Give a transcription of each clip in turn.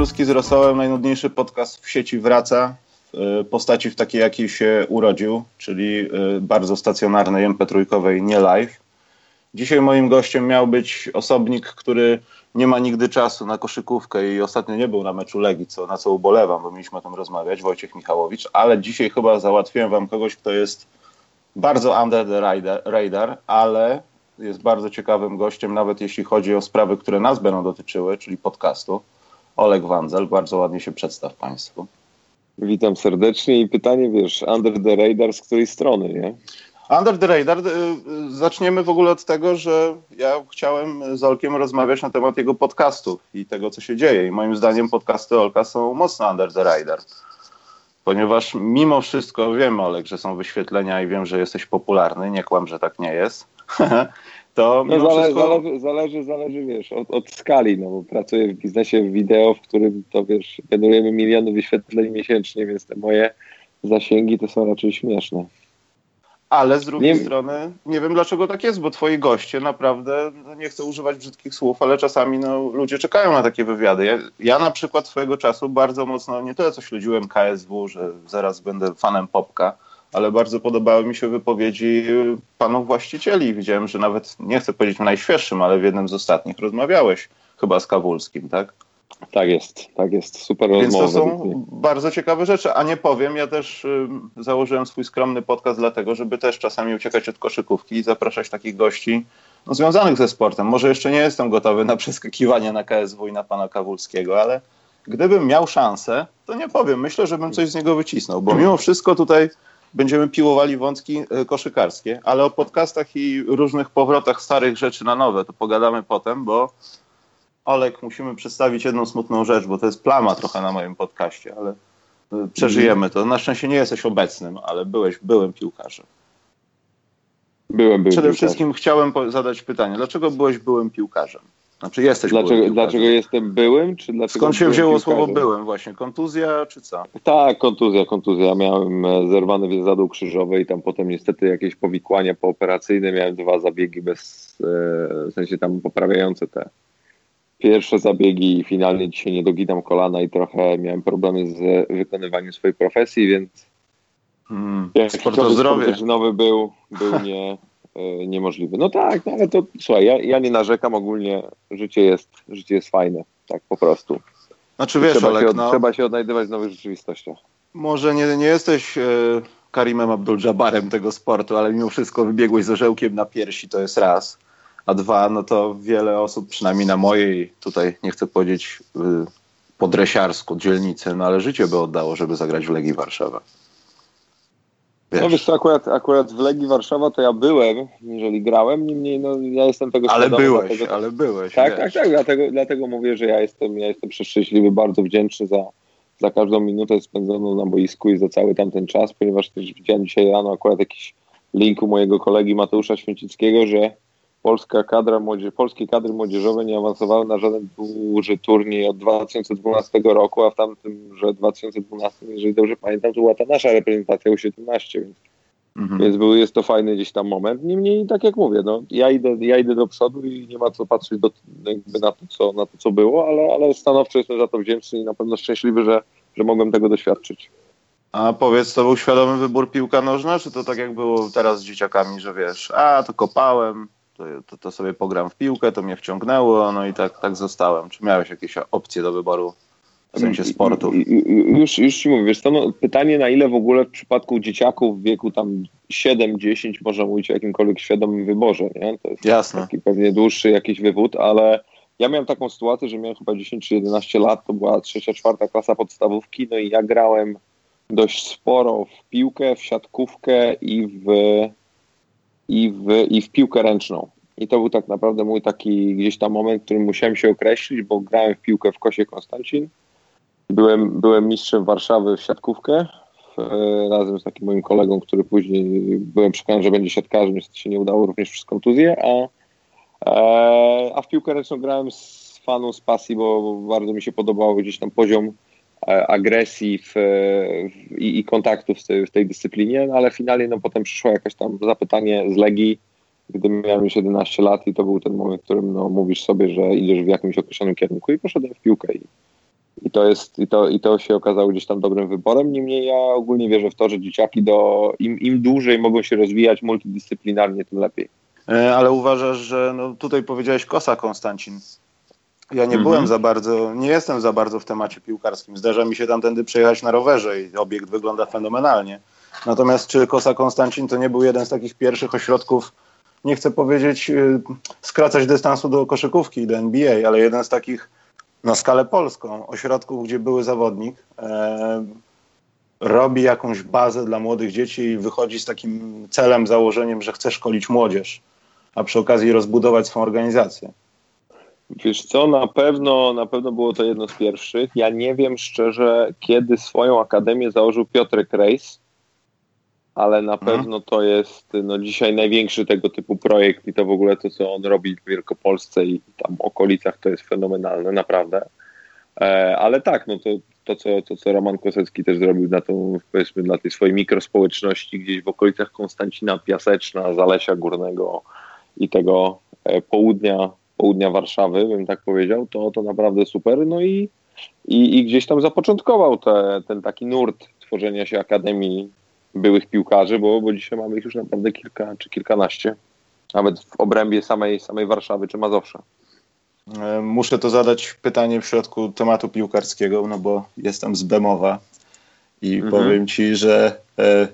Kluski z rosołem. Najnudniejszy podcast w sieci wraca w postaci w takiej, jakiej się urodził, czyli y, bardzo stacjonarnej MP3, nie live. Dzisiaj moim gościem miał być osobnik, który nie ma nigdy czasu na koszykówkę i ostatnio nie był na meczu Legii, co, na co ubolewam, bo mieliśmy o tym rozmawiać, Wojciech Michałowicz, ale dzisiaj chyba załatwiłem wam kogoś, kto jest bardzo under the radar ale jest bardzo ciekawym gościem, nawet jeśli chodzi o sprawy, które nas będą dotyczyły, czyli podcastu. Oleg Wanzel, bardzo ładnie się przedstaw Państwu. Witam serdecznie i pytanie, wiesz, under the radar z której strony, nie? Under the radar, y, y, zaczniemy w ogóle od tego, że ja chciałem z Olkiem rozmawiać na temat jego podcastu i tego, co się dzieje. I moim zdaniem podcasty Olka są mocno under the radar. Ponieważ mimo wszystko wiem, Olek, że są wyświetlenia i wiem, że jesteś popularny, nie kłam, że tak nie jest. to no zale, wszystko... zależy, zależy, zależy, wiesz, od, od, skali, no bo pracuję w biznesie wideo, w którym to, wiesz, generujemy miliony wyświetleń miesięcznie, więc te moje zasięgi to są raczej śmieszne. Ale z drugiej nie... strony nie wiem dlaczego tak jest, bo twoi goście naprawdę, no nie chcę używać brzydkich słów, ale czasami no, ludzie czekają na takie wywiady. Ja, ja na przykład swojego czasu bardzo mocno, nie tyle co śledziłem KSW, że zaraz będę fanem Popka, ale bardzo podobały mi się wypowiedzi panów właścicieli. Widziałem, że nawet, nie chcę powiedzieć w najświeższym, ale w jednym z ostatnich rozmawiałeś chyba z Kawulskim, tak? Tak jest, tak jest, super Więc rozmowa. Więc to są bardzo ciekawe rzeczy, a nie powiem, ja też y, założyłem swój skromny podcast dlatego, żeby też czasami uciekać od koszykówki i zapraszać takich gości no, związanych ze sportem. Może jeszcze nie jestem gotowy na przeskakiwanie na KSW i na pana Kawulskiego, ale gdybym miał szansę, to nie powiem, myślę, że bym coś z niego wycisnął, bo mimo wszystko tutaj będziemy piłowali wątki e, koszykarskie, ale o podcastach i różnych powrotach starych rzeczy na nowe to pogadamy potem, bo Olek, musimy przedstawić jedną smutną rzecz, bo to jest plama trochę na moim podcaście, ale e, przeżyjemy to. Na szczęście nie jesteś obecnym, ale byłeś, byłem piłkarzem. Byłem, byłem Przede piłkarzem. wszystkim chciałem zadać pytanie, dlaczego byłeś byłym piłkarzem? Znaczy jesteś dlaczego, dlaczego jestem byłym? Czy dlaczego Skąd się wzięło piłkarzem? słowo byłem właśnie? Kontuzja czy co? Tak, kontuzja, kontuzja. Miałem e, zerwany więzadło krzyżowe i tam potem niestety jakieś powikłania pooperacyjne. Miałem dwa zabiegi bez, e, w sensie tam poprawiające te pierwsze zabiegi i finalnie dzisiaj nie doginam kolana i trochę miałem problemy z wykonywaniem swojej profesji, więc hmm, sport zdrowie. nowy był, był nie, niemożliwy. No tak, no ale to słuchaj, ja, ja nie narzekam ogólnie, życie jest, życie jest fajne, tak po prostu. Znaczy wiesz, trzeba, Olek, się, no, trzeba się odnajdywać w nowych rzeczywistościach. Może nie, nie jesteś e, Karimem Abdul-Jabbarem tego sportu, ale mimo wszystko wybiegłeś z orzełkiem na piersi, to jest raz. A dwa, no to wiele osób, przynajmniej na mojej, tutaj nie chcę powiedzieć y, podresiarsku, dzielnicy, no ale życie by oddało, żeby zagrać w Legii Warszawa. Wiesz. No wiesz akurat, akurat w Legii Warszawa to ja byłem, jeżeli grałem, niemniej no, ja jestem tego Ale byłeś, dlatego, ale byłeś. Tak, tak, tak, dlatego, dlatego mówię, że ja jestem, ja jestem przeszczęśliwy, bardzo wdzięczny za, za każdą minutę spędzoną na boisku i za cały tamten czas, ponieważ też widziałem dzisiaj rano akurat jakiś link u mojego kolegi Mateusza Święcickiego, że polska kadra młodzież, polskie kadry młodzieżowe nie awansowały na żaden duży turniej od 2012 roku, a w tamtym, że 2012, jeżeli dobrze pamiętam, to była ta nasza reprezentacja U17, więc, mhm. więc był, jest to fajny gdzieś tam moment. Niemniej, tak jak mówię, no, ja, idę, ja idę do przodu i nie ma co patrzeć do, na, to, co, na to, co było, ale, ale stanowczo jestem za to wdzięczny i na pewno szczęśliwy, że, że mogłem tego doświadczyć. A powiedz, to był świadomy wybór piłka nożna, czy to tak jak było teraz z dzieciakami, że wiesz, a to kopałem, to, to, to, sobie pogram w piłkę, to mnie wciągnęło, no i tak, tak zostałem. Czy miałeś jakieś opcje do wyboru w sensie sportu? Już, już ci mówię, wiesz, to no, pytanie na ile w ogóle w przypadku dzieciaków w wieku tam 7-10 można mówić o jakimkolwiek świadomym wyborze, nie? To jest Jasne. taki pewnie dłuższy jakiś wywód, ale ja miałem taką sytuację, że miałem chyba 10 czy 11 lat, to była trzecia, czwarta klasa podstawówki, no i ja grałem dość sporo w piłkę, w siatkówkę i w i w, i w piłkę ręczną. I to był tak naprawdę mój taki gdzieś tam moment, w którym musiałem się określić, bo grałem w piłkę w Kosie Konstancin. Byłem, byłem mistrzem Warszawy w siatkówkę razem z takim moim kolegą, który później byłem przekonany, że będzie siatkarzem, niestety się nie udało również przez kontuzję, a, e, a w piłkę ręczną grałem z fanu, z pasji, bo bardzo mi się podobał gdzieś tam poziom agresji w, w, i, i, kontaktów w tej, w tej dyscyplinie, no ale finalnie no, potem przyszło jakieś tam zapytanie z Legii, gdy miałem już 11 lat i to był ten moment, w którym no, mówisz sobie, że idziesz w jakimś określonym kierunku i poszedłem w piłkę i, I to, jest, i, to, I to się okazało gdzieś tam dobrym wyborem. Niemniej ja ogólnie wierzę w to, że dzieciaki do, im, im dłużej mogą się rozwijać multidyscyplinarnie, tym lepiej. E, ale uważasz, że no tutaj powiedziałeś Kosa Konstancin. Ja nie mhm. byłem za bardzo, nie jestem za bardzo w temacie piłkarskim. Zdarza mi się tamtędy przejechać na rowerze i obiekt wygląda fenomenalnie. Natomiast czy Kosa Konstancin to nie był jeden z takich pierwszych ośrodków, nie chcę powiedzieć y, skracać dystansu do koszykówki, do NBA, ale jeden z takich na skalę polską ośrodków, gdzie były zawodnik, e, robi jakąś bazę dla młodych dzieci i wychodzi z takim celem, założeniem, że chce szkolić młodzież, a przy okazji rozbudować swoją organizację. Wiesz co, na pewno, na pewno było to jedno z pierwszych. Ja nie wiem szczerze, kiedy swoją akademię założył Piotrek Rejs, ale na mhm. pewno to jest no, dzisiaj największy tego typu projekt i to w ogóle to, co on robi w Wielkopolsce i tam okolicach, to jest fenomenalne, naprawdę. E, ale tak, no to, to, co, to, co Roman Kosecki też zrobił na tą, powiedzmy, dla tej swojej mikrospołeczności gdzieś w okolicach Konstancina Piaseczna, Zalesia Górnego i tego e, południa, południa Warszawy, bym tak powiedział, to, to naprawdę super. No i, i, i gdzieś tam zapoczątkował te, ten taki nurt tworzenia się Akademii byłych piłkarzy, bo, bo dzisiaj mamy ich już naprawdę kilka czy kilkanaście, nawet w obrębie samej, samej Warszawy czy Mazowsza. E, muszę to zadać pytanie w środku tematu piłkarskiego, no bo jestem z Bemowa i mhm. powiem ci, że e,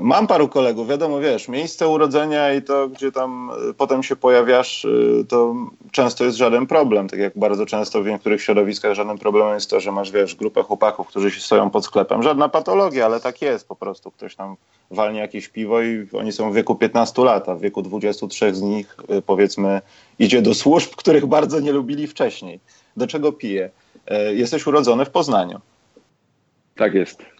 Mam paru kolegów, wiadomo, wiesz, miejsce urodzenia i to, gdzie tam y, potem się pojawiasz, y, to często jest żaden problem. Tak jak bardzo często w niektórych środowiskach żadnym problemem jest to, że masz, wiesz, grupę chłopaków, którzy się stoją pod sklepem. Żadna patologia, ale tak jest po prostu. Ktoś tam walnie jakieś piwo i oni są w wieku 15 lat, a w wieku 23 z nich, y, powiedzmy, idzie do służb, których bardzo nie lubili wcześniej. Do czego pije? Jesteś urodzony w Poznaniu. Tak jest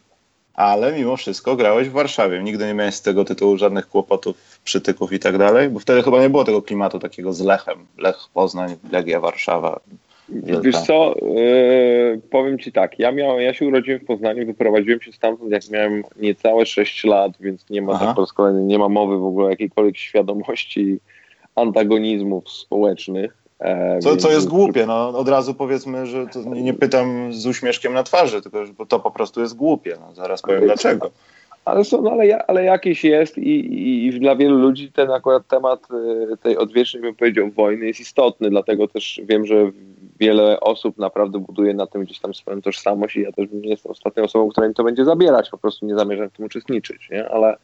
ale mimo wszystko grałeś w Warszawie. Nigdy nie miałeś z tego tytułu żadnych kłopotów, przytyków i tak dalej, bo wtedy chyba nie było tego klimatu takiego z Lechem. Lech Poznań, Legia Warszawa. Wielka. Wiesz co, yy, powiem Ci tak, ja, miałem, ja się urodziłem w Poznaniu, wyprowadziłem się stamtąd jak miałem niecałe 6 lat, więc nie ma tak po raz kolejny, nie ma mowy w ogóle o jakiejkolwiek świadomości antagonizmów społecznych. E, co, co jest głupie, no od razu powiedzmy, że nie, nie, pytam z uśmieszkiem na twarzy, tylko że to po prostu jest głupie, no, zaraz powiem dlaczego. Ale, są, no, ale, ale jakiś jest i, i, i, dla wielu ludzi ten akurat temat y, tej odwiecznej, bym powiedział, wojny jest istotny, dlatego też wiem, że wiele osób naprawdę buduje na tym gdzieś tam swoją tożsamość i ja też nie jestem ostatnią osobą, która im to będzie zabierać, po prostu nie zamierzam w tym uczestniczyć, nie? ale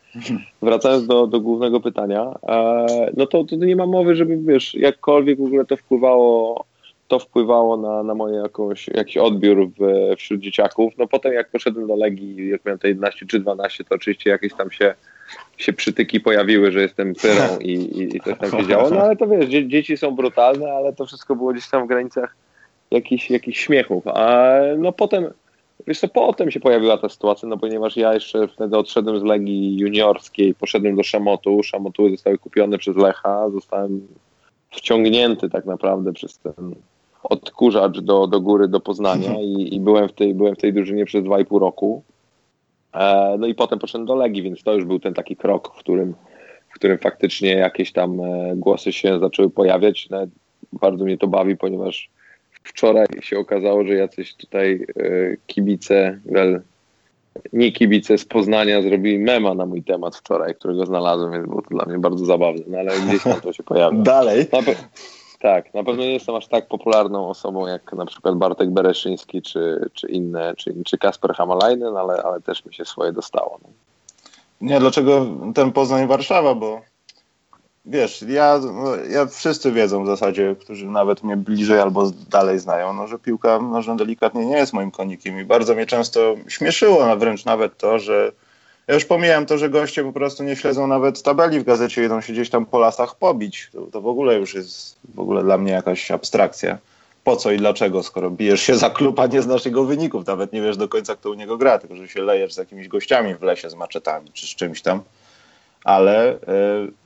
wracając do, do głównego pytania, e, no to, to nie ma mowy, żeby wiesz, jakkolwiek w ogóle to wpływało to wpływało na, na moje jakoś, jakiś odbiór w, wśród dzieciaków. No potem jak poszedłem do Legii, jak miałem te 11 czy 12, to oczywiście jakieś tam się, się przytyki pojawiły, że jestem pyrą i, i, i coś tam się działo. No ale to wiesz, dzie, dzieci są brutalne, ale to wszystko było gdzieś tam w granicach jakichś, jakichś śmiechów. A no potem, wiesz co, potem się pojawiła ta sytuacja, no ponieważ ja jeszcze wtedy odszedłem z Legii juniorskiej, poszedłem do Szamotu, Szamotuły zostały kupione przez Lecha, zostałem wciągnięty tak naprawdę przez ten odkurzacz do, do góry, do Poznania i, i byłem, w tej, byłem w tej drużynie przez dwa i pół roku. E, no i potem poszedłem do Legii, więc to już był ten taki krok, w którym, w którym faktycznie jakieś tam e, głosy się zaczęły pojawiać. Nawet bardzo mnie to bawi, ponieważ wczoraj się okazało, że jacyś tutaj e, kibice, well, nie kibice z Poznania zrobili mema na mój temat wczoraj, którego znalazłem, więc było to dla mnie bardzo zabawne, no ale gdzieś tam to się pojawia. Dalej. Na tak, na pewno nie jestem aż tak popularną osobą jak na przykład Bartek Bereszyński czy, czy inne, czy, czy Kasper Hamalainen, ale, ale też mi się swoje dostało. No. Nie, dlaczego ten Poznań Warszawa, bo wiesz, ja, no, ja wszyscy wiedzą w zasadzie, którzy nawet mnie bliżej albo dalej znają, no, że piłka nożna delikatnie nie jest moim konikiem i bardzo mnie często śmieszyło a wręcz nawet to, że ja już pomijam to, że goście po prostu nie śledzą nawet tabeli w gazecie, idą się gdzieś tam po lasach pobić. To, to w ogóle już jest w ogóle dla mnie jakaś abstrakcja. Po co i dlaczego, skoro bijesz się za klub, a nie znasz jego wyników, nawet nie wiesz do końca, kto u niego gra, tylko że się lejesz z jakimiś gościami w lesie z maczetami czy z czymś tam. Ale y,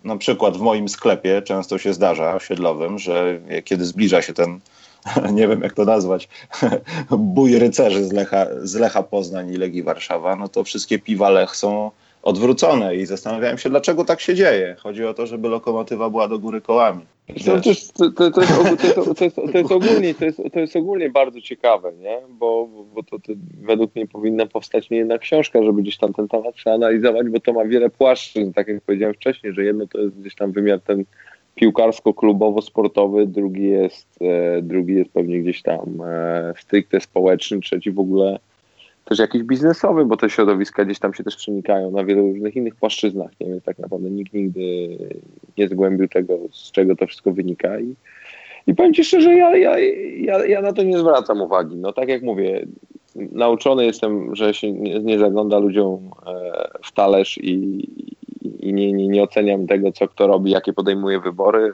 na przykład w moim sklepie często się zdarza osiedlowym, że kiedy zbliża się ten nie wiem jak to nazwać, bój rycerzy z Lecha, z Lecha Poznań i Legii Warszawa, no to wszystkie piwa Lech są odwrócone i zastanawiałem się, dlaczego tak się dzieje. Chodzi o to, żeby lokomotywa była do góry kołami. To, jest, ogólnie, to, jest, jest ogólnie bardzo ciekawe, nie? bo, bo to, to według mnie powinna powstać nie jedna książka, żeby gdzieś tam ten temat przeanalizować, bo to ma wiele płaszczyzn, tak jak powiedziałem wcześniej, że jedno to jest gdzieś tam wymiar ten piłkarsko-klubowo-sportowy, drugi jest, e, drugi jest pewnie gdzieś tam e, stricte społeczny, trzeci w ogóle też jakiś biznesowy, bo te środowiska gdzieś tam się też przenikają na wielu różnych innych płaszczyznach, nie? więc tak naprawdę nikt nigdy nie zgłębił tego, z czego to wszystko wynika i, i powiem Ci szczerze, ja, ja, ja, ja na to nie zwracam uwagi. No tak jak mówię, nauczony jestem, że się nie, nie zagląda ludziom e, w talerz i, i nie, nie, nie oceniam tego, co kto robi, jakie podejmuje wybory.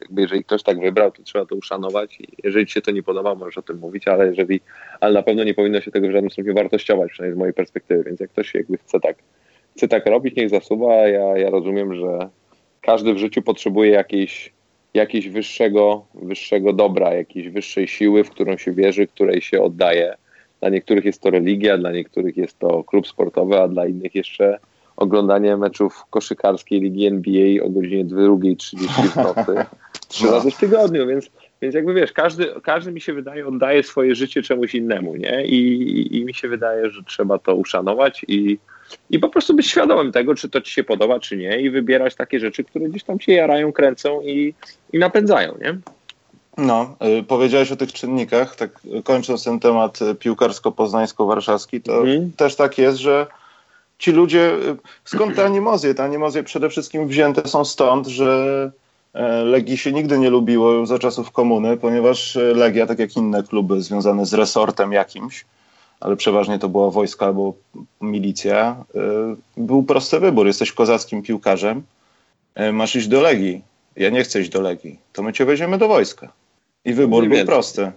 Jakby jeżeli ktoś tak wybrał, to trzeba to uszanować. Jeżeli ci się to nie podoba, możesz o tym mówić, ale jeżeli, ale na pewno nie powinno się tego w żadnym stopniu wartościować, przynajmniej z mojej perspektywy. Więc jak ktoś jakby chce tak, chce tak robić, niech zasuwa. Ja, ja rozumiem, że każdy w życiu potrzebuje jakiejś, wyższego, wyższego dobra, jakiejś wyższej siły, w którą się wierzy, której się oddaje. Dla niektórych jest to religia, dla niektórych jest to klub sportowy, a dla innych jeszcze oglądanie meczów koszykarskiej ligi NBA o godzinie 2.30 w nocy trzy no. razy w tygodniu, więc, więc jakby wiesz, każdy, każdy mi się wydaje oddaje swoje życie czemuś innemu, nie? I, i mi się wydaje, że trzeba to uszanować i, i po prostu być świadomym tego, czy to ci się podoba, czy nie i wybierać takie rzeczy, które gdzieś tam cię jarają, kręcą i, i napędzają, nie? No, y, powiedziałeś o tych czynnikach, tak kończąc ten temat piłkarsko-poznańsko-warszawski, to mm. też tak jest, że ci ludzie, skąd te animozje? Te animozje przede wszystkim wzięte są stąd, że e, Legii się nigdy nie lubiło za czasów komuny, ponieważ e, Legia, tak jak inne kluby związane z resortem jakimś, ale przeważnie to była wojska albo milicja, e, był prosty wybór. Jesteś kozackim piłkarzem, masz iść do Legii. Ja nie chcę iść do Legii. To my cię weźmiemy do wojska. I wybór był prosty.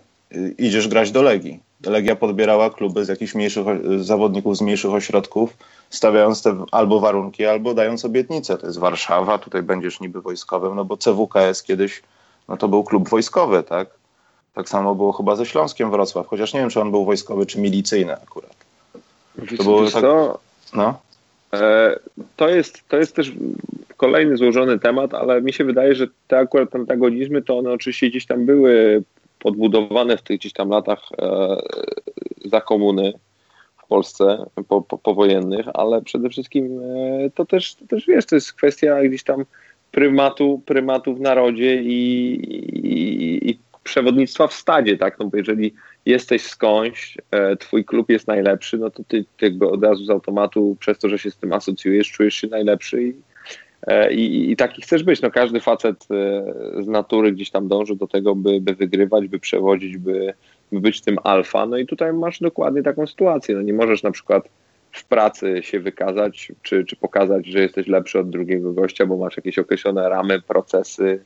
Idziesz grać do Legii. Legia podbierała kluby z jakichś mniejszych zawodników z mniejszych ośrodków, stawiając te albo warunki, albo dając obietnice. To jest Warszawa, tutaj będziesz niby wojskowym, no bo CWKS kiedyś, no to był klub wojskowy, tak? Tak samo było chyba ze Śląskiem Wrocław, chociaż nie wiem, czy on był wojskowy, czy milicyjny akurat. To było tak... No. E, to, jest, to jest też kolejny złożony temat, ale mi się wydaje, że te akurat antagonizmy, to one oczywiście gdzieś tam były podbudowane w tych gdzieś tam latach e, za komuny w Polsce po, po, powojennych, ale przede wszystkim e, to też, to też wiesz, to jest kwestia gdzieś tam prymatu, prymatu w narodzie i, i, i przewodnictwa w stadzie, tak? No bo jeżeli jesteś skądś, e, twój klub jest najlepszy, no to ty, ty jakby od razu z automatu przez to, że się z tym asocjujesz, czujesz się najlepszy i, E, I, I, taki chcesz być. No, każdy facet e, z natury gdzieś tam dąży do tego, by, by wygrywać, by przewodzić, by, by być tym alfa. No i tutaj masz dokładnie taką sytuację. No, nie możesz na przykład w pracy się wykazać, czy, czy pokazać, że jesteś lepszy od drugiego gościa, bo masz jakieś określone ramy, procesy,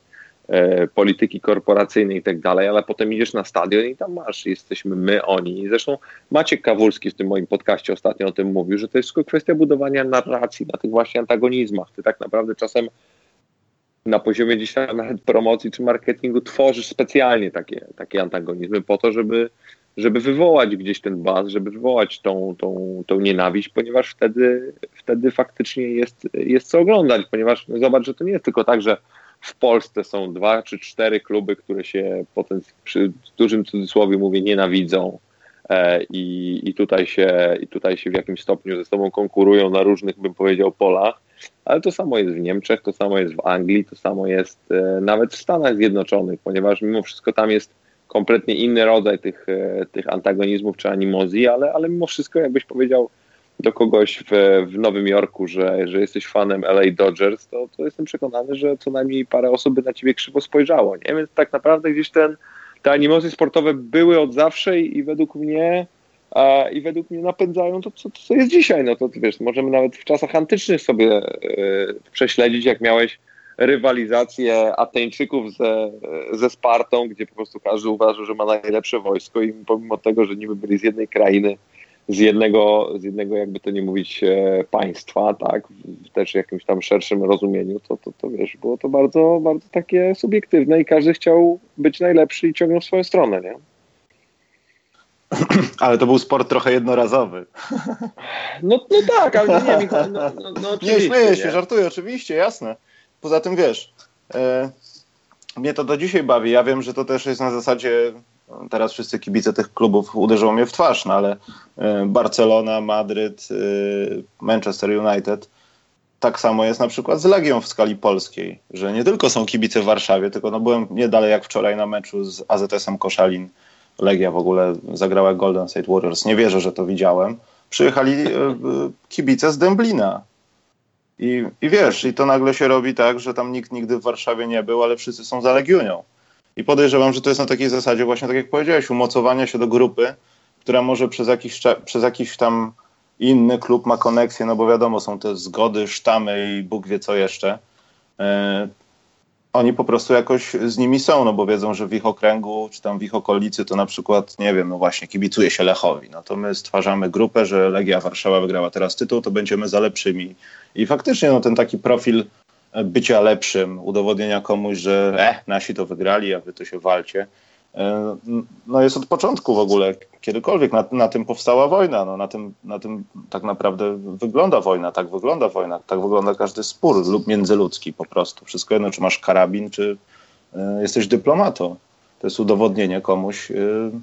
polityki korporacyjnej i tak dalej, ale potem idziesz na stadion i tam masz, jesteśmy my, oni. Zresztą Maciek Kawulski w tym moim podcaście ostatnio o tym mówił, że to jest tylko kwestia budowania narracji na tych właśnie antagonizmach. Ty tak naprawdę czasem na poziomie tam nawet promocji czy marketingu tworzysz specjalnie takie, takie antagonizmy po to, żeby, żeby wywołać gdzieś ten baz, żeby wywołać tą, tą, tą nienawiść, ponieważ wtedy, wtedy faktycznie jest, jest co oglądać, ponieważ no zobacz, że to nie jest tylko tak, że w Polsce są dwa czy cztery kluby, które się potem przy dużym cudzysłowie mówię nienawidzą e, i, i, tutaj się, i tutaj się w jakimś stopniu ze sobą konkurują na różnych, bym powiedział, polach. Ale to samo jest w Niemczech, to samo jest w Anglii, to samo jest e, nawet w Stanach Zjednoczonych, ponieważ mimo wszystko tam jest kompletnie inny rodzaj tych, e, tych antagonizmów czy animozji, ale, ale mimo wszystko, jakbyś powiedział, do kogoś w, w Nowym Jorku, że, że jesteś fanem LA Dodgers, to, to jestem przekonany, że co najmniej parę osób by na ciebie krzywo spojrzało. Nie? Więc tak naprawdę gdzieś ten, te animozje sportowe były od zawsze i, i według mnie a, i według mnie napędzają to, co, co jest dzisiaj. No to wiesz, możemy nawet w czasach antycznych sobie e, prześledzić, jak miałeś rywalizację Ateńczyków ze, ze Spartą, gdzie po prostu każdy uważał, że ma najlepsze wojsko i pomimo tego, że niby byli z jednej krainy, z jednego, z jednego jakby to nie mówić e, państwa, tak, w też jakimś tam szerszym rozumieniu, to, to, to wiesz, było to bardzo, bardzo takie subiektywne i każdy chciał być najlepszy i ciągnął w swoją stronę, nie? Ale to był sport trochę jednorazowy. No, no tak, ale nie, Michał, no, no, no Nie, śmieję się, nie? żartuję, oczywiście, jasne. Poza tym wiesz, e, mnie to do dzisiaj bawi. Ja wiem, że to też jest na zasadzie, teraz wszyscy kibice tych klubów uderzą mnie w twarz, no ale e, Barcelona, Madryt, e, Manchester United, tak samo jest na przykład z Legią w skali polskiej, że nie tylko są kibice w Warszawie, tylko no byłem nie dalej jak wczoraj na meczu z AZS-em Koszalin. Legia w ogóle zagrała Golden State Warriors. Nie wierzę, że to widziałem. Przyjechali e, kibice z Dęblina. I, I wiesz, i to nagle się robi tak, że tam nikt nigdy w Warszawie nie był, ale wszyscy są za Legiunią. I podejrzewam, że to jest na takiej zasadzie właśnie, tak jak powiedziałeś, umocowania się do grupy, która może przez jakiś, przez jakiś tam inny klub ma koneksję, no bo wiadomo, są te zgody, sztamy i Bóg wie co jeszcze. E, oni po prostu jakoś z nimi są, no bo wiedzą, że w ich okręgu, czy tam w ich okolicy to na przykład, nie wiem, no właśnie kibicuje się Lechowi. No to my stwarzamy grupę, że Legia Warszawa wygrała teraz tytuł, to będziemy za lepszymi. I faktycznie no ten taki profil bycia lepszym, udowodnienia komuś, że e, nasi to wygrali, a wy to się walcie, E, no jest od początku w ogóle, kiedykolwiek na, na tym powstała wojna, no na, tym, na tym tak naprawdę wygląda wojna, tak wygląda wojna, tak wygląda każdy spór lub międzyludzki po prostu. Wszystko jedno, czy masz karabin, czy y, jesteś dyplomatą. To jest udowodnienie komuś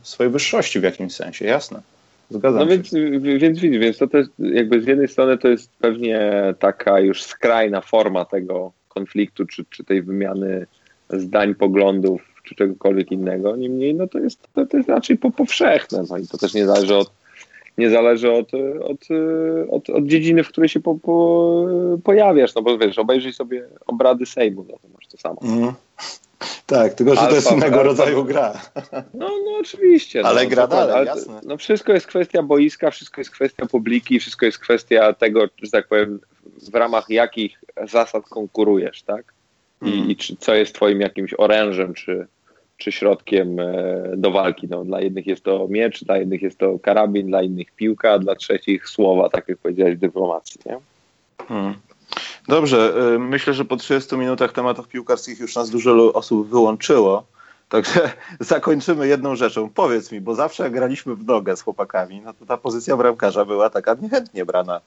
swojej wyższości w jakimś sensie, jasne. Zgadzam no się. Więc, więc widzisz, więc to też jakby z jednej strony to jest pewnie taka już skrajna forma tego konfliktu, czy, czy tej wymiany zdań, poglądów czy czegokolwiek innego. Niemniej no to jest, to, to jest raczej po, powszechne. No i to też nie zależy od nie zależy od, od, od, od dziedziny, w której się po, po, pojawiasz. No bo wiesz, obejrzyj sobie obrady Sejmu, no to masz to samo. Mm. Tak, tylko że alfa, to jest innego alfa, rodzaju gra. No, no oczywiście. Ale no, gra dalej, ale, jasne. No wszystko jest kwestia boiska, wszystko jest kwestia publiki, wszystko jest kwestia tego, że tak powiem, w ramach jakich zasad konkurujesz, tak? I, mm. i czy, co jest twoim jakimś orężem, czy, czy środkiem e, do walki. No, dla jednych jest to miecz, dla jednych jest to karabin, dla innych piłka, dla trzecich słowa, tak jak powiedziałeś, dyplomacji. Nie? Hmm. Dobrze, e, myślę, że po 30 minutach tematów piłkarskich już nas dużo osób wyłączyło. Także zakończymy jedną rzeczą. Powiedz mi, bo zawsze jak graliśmy w nogę z chłopakami, no to ta pozycja bramkarza była taka niechętnie brana.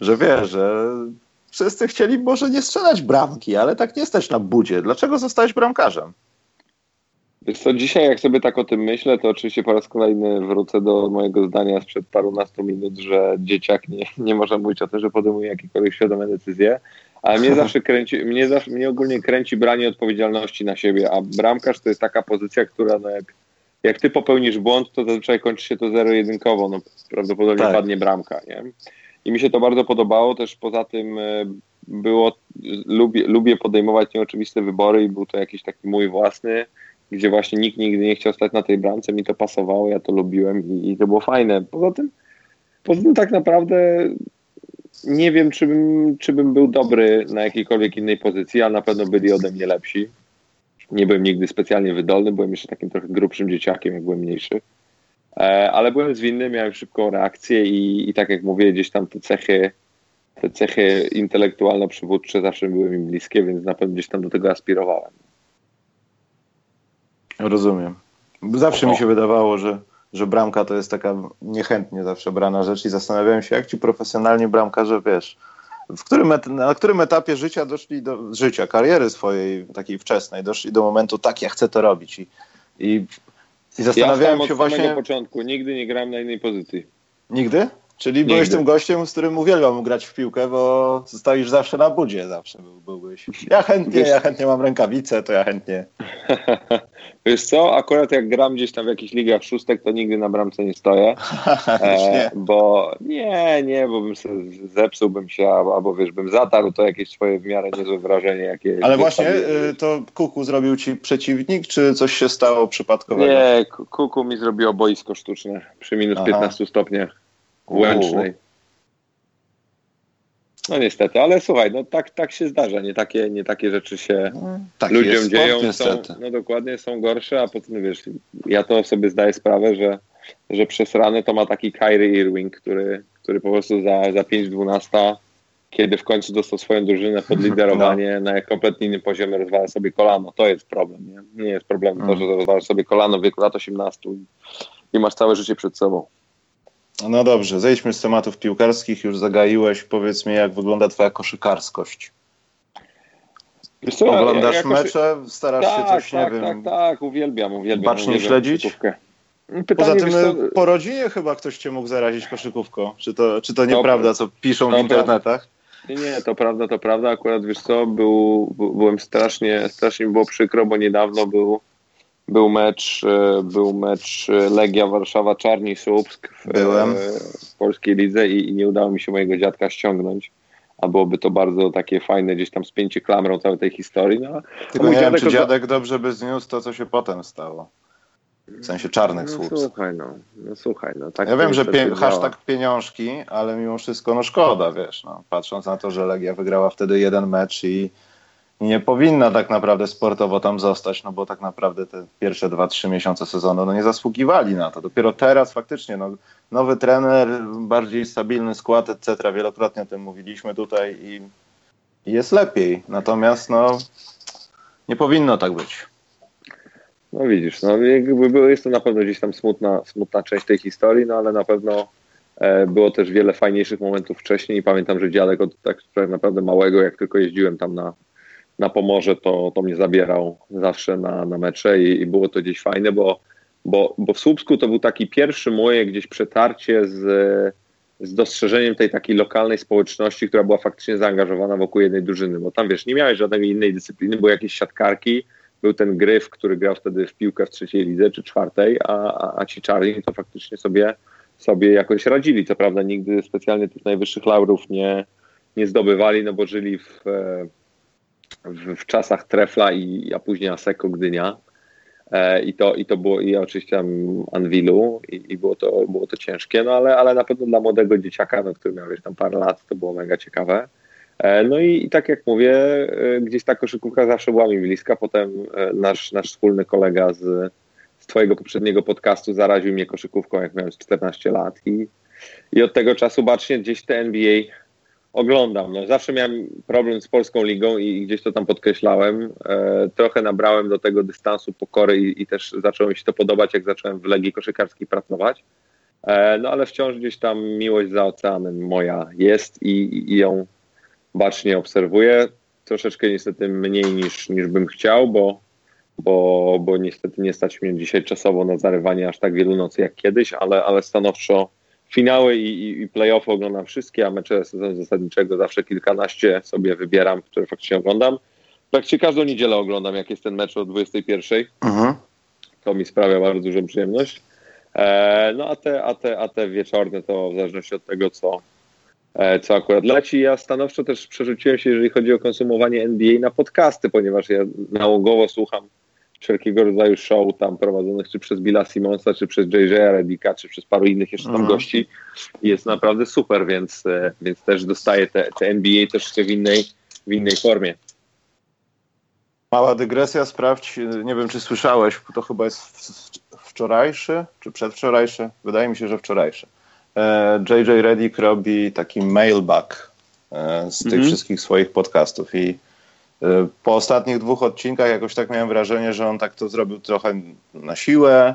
Że wiesz, że wszyscy chcieli może nie strzelać bramki, ale tak nie stać na budzie. Dlaczego zostałeś bramkarzem? Wiesz co, dzisiaj jak sobie tak o tym myślę, to oczywiście po raz kolejny wrócę do mojego zdania sprzed parunastu minut, że dzieciak nie, nie może mówić o tym, że podejmuje jakiekolwiek świadome decyzje, ale mnie zawsze kręci, mnie, zawsze, mnie ogólnie kręci branie odpowiedzialności na siebie, a bramkarz to jest taka pozycja, która no jak, jak ty popełnisz błąd, to zazwyczaj kończy się to zero-jedynkowo, no prawdopodobnie tak. padnie bramka, nie? I mi się to bardzo podobało, też poza tym e, było, lubię, lubię podejmować nieoczywiste wybory i był to jakiś taki mój własny, gdzie właśnie nikt nigdy nie chciał stać na tej bramce, mi to pasowało, ja to lubiłem i, i to było fajne. Poza tym, poza tym tak naprawdę nie wiem, czy bym, czy bym był dobry na jakiejkolwiek innej pozycji, a na pewno byli ode mnie lepsi. Nie byłem nigdy specjalnie wydolny, byłem jeszcze takim trochę grubszym dzieciakiem, jak byłem mniejszy. E, ale byłem zwinny, miałem szybką reakcję i, i tak jak mówię, gdzieś tam te cechy, te cechy intelektualno-przywódcze zawsze były mi bliskie, więc na pewno gdzieś tam do tego aspirowałem. Rozumiem. Zawsze mi się wydawało, że, że bramka to jest taka niechętnie zawsze brana rzecz i zastanawiałem się, jak ci profesjonalni bramkarze, wiesz, w którym na którym etapie życia doszli do życia, kariery swojej takiej wczesnej, doszli do momentu, tak, ja chcę to robić i, i, i zastanawiałem ja się właśnie... od początku, nigdy nie grałem na innej pozycji. Nigdy? Czyli Nigdy. byłeś tym gościem, z którym uwielbiam grać w piłkę, bo stoisz zawsze na budzie, zawsze byłbyś. Ja chętnie, Wiesz... ja chętnie mam rękawice, to ja chętnie. Wiesz co, akurat jak gram gdzieś tam w jakichś ligach szóstek, to nigdy na bramce nie stoję. e, bo nie, nie, bo bym zepsułbym się, albo wiesz, bym zatarł to jakieś swoje w miarę niezłe wrażenie. Jakie Ale właśnie y, to Kuku zrobił ci przeciwnik, czy coś się stało przypadkowego? Nie, Kuku mi zrobiło boisko sztuczne przy minus Aha. 15 stopniach. Łęcznej. No niestety, ale słuchaj, no tak, tak się zdarza, nie takie, nie takie rzeczy się no, tak ludziom jest, dzieją, są, no dokładnie, są gorsze, a potem wiesz, ja to sobie zdaję sprawę, że, że przez rany to ma taki Kyrie Irving, który, który po prostu za, za 5-12, kiedy w końcu dostał swoją drużynę pod liderowanie no. na kompletnie innym poziomie rozwala sobie kolano, to jest problem, nie, nie jest problem to, że mm. rozwala sobie kolano w wieku lat 18 i masz całe życie przed sobą. No dobrze, zejdźmy z tematów piłkarskich, już zagaiłeś. Powiedz mi, jak wygląda twoja koszykarskość? Wiesz co, Oglądasz mecze, starasz tak, się coś, tak, nie tak, wiem... Tak, tak, uwielbiam, uwielbiam. Bacznie uwielbiam śledzić? Pytanie, Poza tym co... po rodzinie chyba ktoś cię mógł zarazić koszykówką. Czy to, czy to nieprawda, co piszą w internetach? Nie, nie, to prawda, to prawda. Akurat wiesz co, był, byłem strasznie, strasznie było przykro, bo niedawno był, był mecz, e, był mecz Legia Warszawa Czarni Słupsk w, Byłem. w polskiej lidze i, i nie udało mi się mojego dziadka ściągnąć a byłoby to bardzo takie fajne, gdzieś tam spięcie klamrą całej tej historii. No, Tylko nie wiem, czy dziadek dobrze by zniósł to, co się potem stało. W sensie czarnych no, słów. Słuchaj, no, no słuchaj, no tak Ja wiem, że pie hashtag pieniążki, ale mimo wszystko no szkoda, wiesz, no, patrząc na to, że Legia wygrała wtedy jeden mecz i nie powinna tak naprawdę sportowo tam zostać, no bo tak naprawdę te pierwsze dwa, trzy miesiące sezonu no nie zasługiwali na to. Dopiero teraz faktycznie no, nowy trener, bardziej stabilny skład, etc. Wielokrotnie o tym mówiliśmy tutaj i, jest lepiej. Natomiast no nie powinno tak być. No widzisz, no jakby jest to na pewno gdzieś tam smutna, smutna część tej historii, no ale na pewno e, było też wiele fajniejszych momentów wcześniej pamiętam, że dziadek od tak naprawdę małego, jak tylko jeździłem tam na, na Pomorze, to, to mnie zabierał zawsze na, na mecze i, i było to gdzieś fajne, bo, bo, bo w Słupsku to był taki pierwszy moje gdzieś przetarcie z, z dostrzeżeniem tej takiej lokalnej społeczności, która była faktycznie zaangażowana wokół jednej drużyny, bo tam wiesz, nie miałeś żadnej innej dyscypliny, były jakieś siatkarki, był ten Gryf, który grał wtedy w piłkę w trzeciej lidze czy czwartej, a, a, a ci czarni to faktycznie sobie, sobie jakoś radzili. Co prawda nigdy specjalnie tych najwyższych laurów nie, nie zdobywali, no bo żyli w, w, w czasach Trefla i, a później Aseko Gdynia. E, I to, I to było, i oczywiście tam Anwilu, i, i, było, to, było to ciężkie, no ale, ale na pewno dla młodego dzieciaka, no, który miał wiesz, tam parę lat, to było mega ciekawe. E, no i, i, tak jak mówię, e, gdzieś ta koszykówka zawsze była mi bliska. Potem e, nasz, nasz wspólny kolega z, z Twojego poprzedniego podcastu zaraził mnie koszykówką, jak miałem 14 lat. I, i od tego czasu bacznie gdzieś te NBA oglądam. No, zawsze miałem problem z polską ligą i gdzieś to tam podkreślałem. E, trochę nabrałem do tego dystansu pokory i, i, też zaczęło mi się to podobać, jak zacząłem w Legii Koszykarskiej pracować. E, no ale wciąż gdzieś tam miłość za oceanem moja jest i, i ją bacznie obserwuję. Troszeczkę niestety mniej niż, niż bym chciał, bo, bo, bo niestety nie stać mnie dzisiaj czasowo na zarywanie aż tak wielu nocy jak kiedyś, ale, ale stanowczo finały i, i, i playoffy oglądam wszystkie, a mecze sezonu zasadniczego zawsze kilkanaście sobie wybieram, które faktycznie oglądam. Praktycznie każdą niedzielę oglądam, jak jest ten mecz o 21. Mhm. To mi sprawia bardzo dużą przyjemność. E, no a te, a, te, a te wieczorne to w zależności od tego, co, E, co akurat leci. Ja stanowczo też przerzuciłem się, jeżeli chodzi o konsumowanie NBA na podcasty, ponieważ ja nałogowo słucham wszelkiego rodzaju show tam prowadzonych czy przez Billa Simonsa, czy przez JJ Redika, czy przez paru innych jeszcze tam mhm. gości. Jest naprawdę super, więc, e, więc też dostaję te, te NBA troszkę w innej, w innej formie. Mała dygresja, sprawdź, nie wiem czy słyszałeś, to chyba jest wczorajszy, czy przedwczorajszy? Wydaje mi się, że wczorajszy JJ e, Reddick robi taki mailback e, z tych -hmm. wszystkich swoich podcastów i po ostatnich dwóch odcinkach jakoś tak miałem wrażenie, że on tak to zrobił trochę na siłę,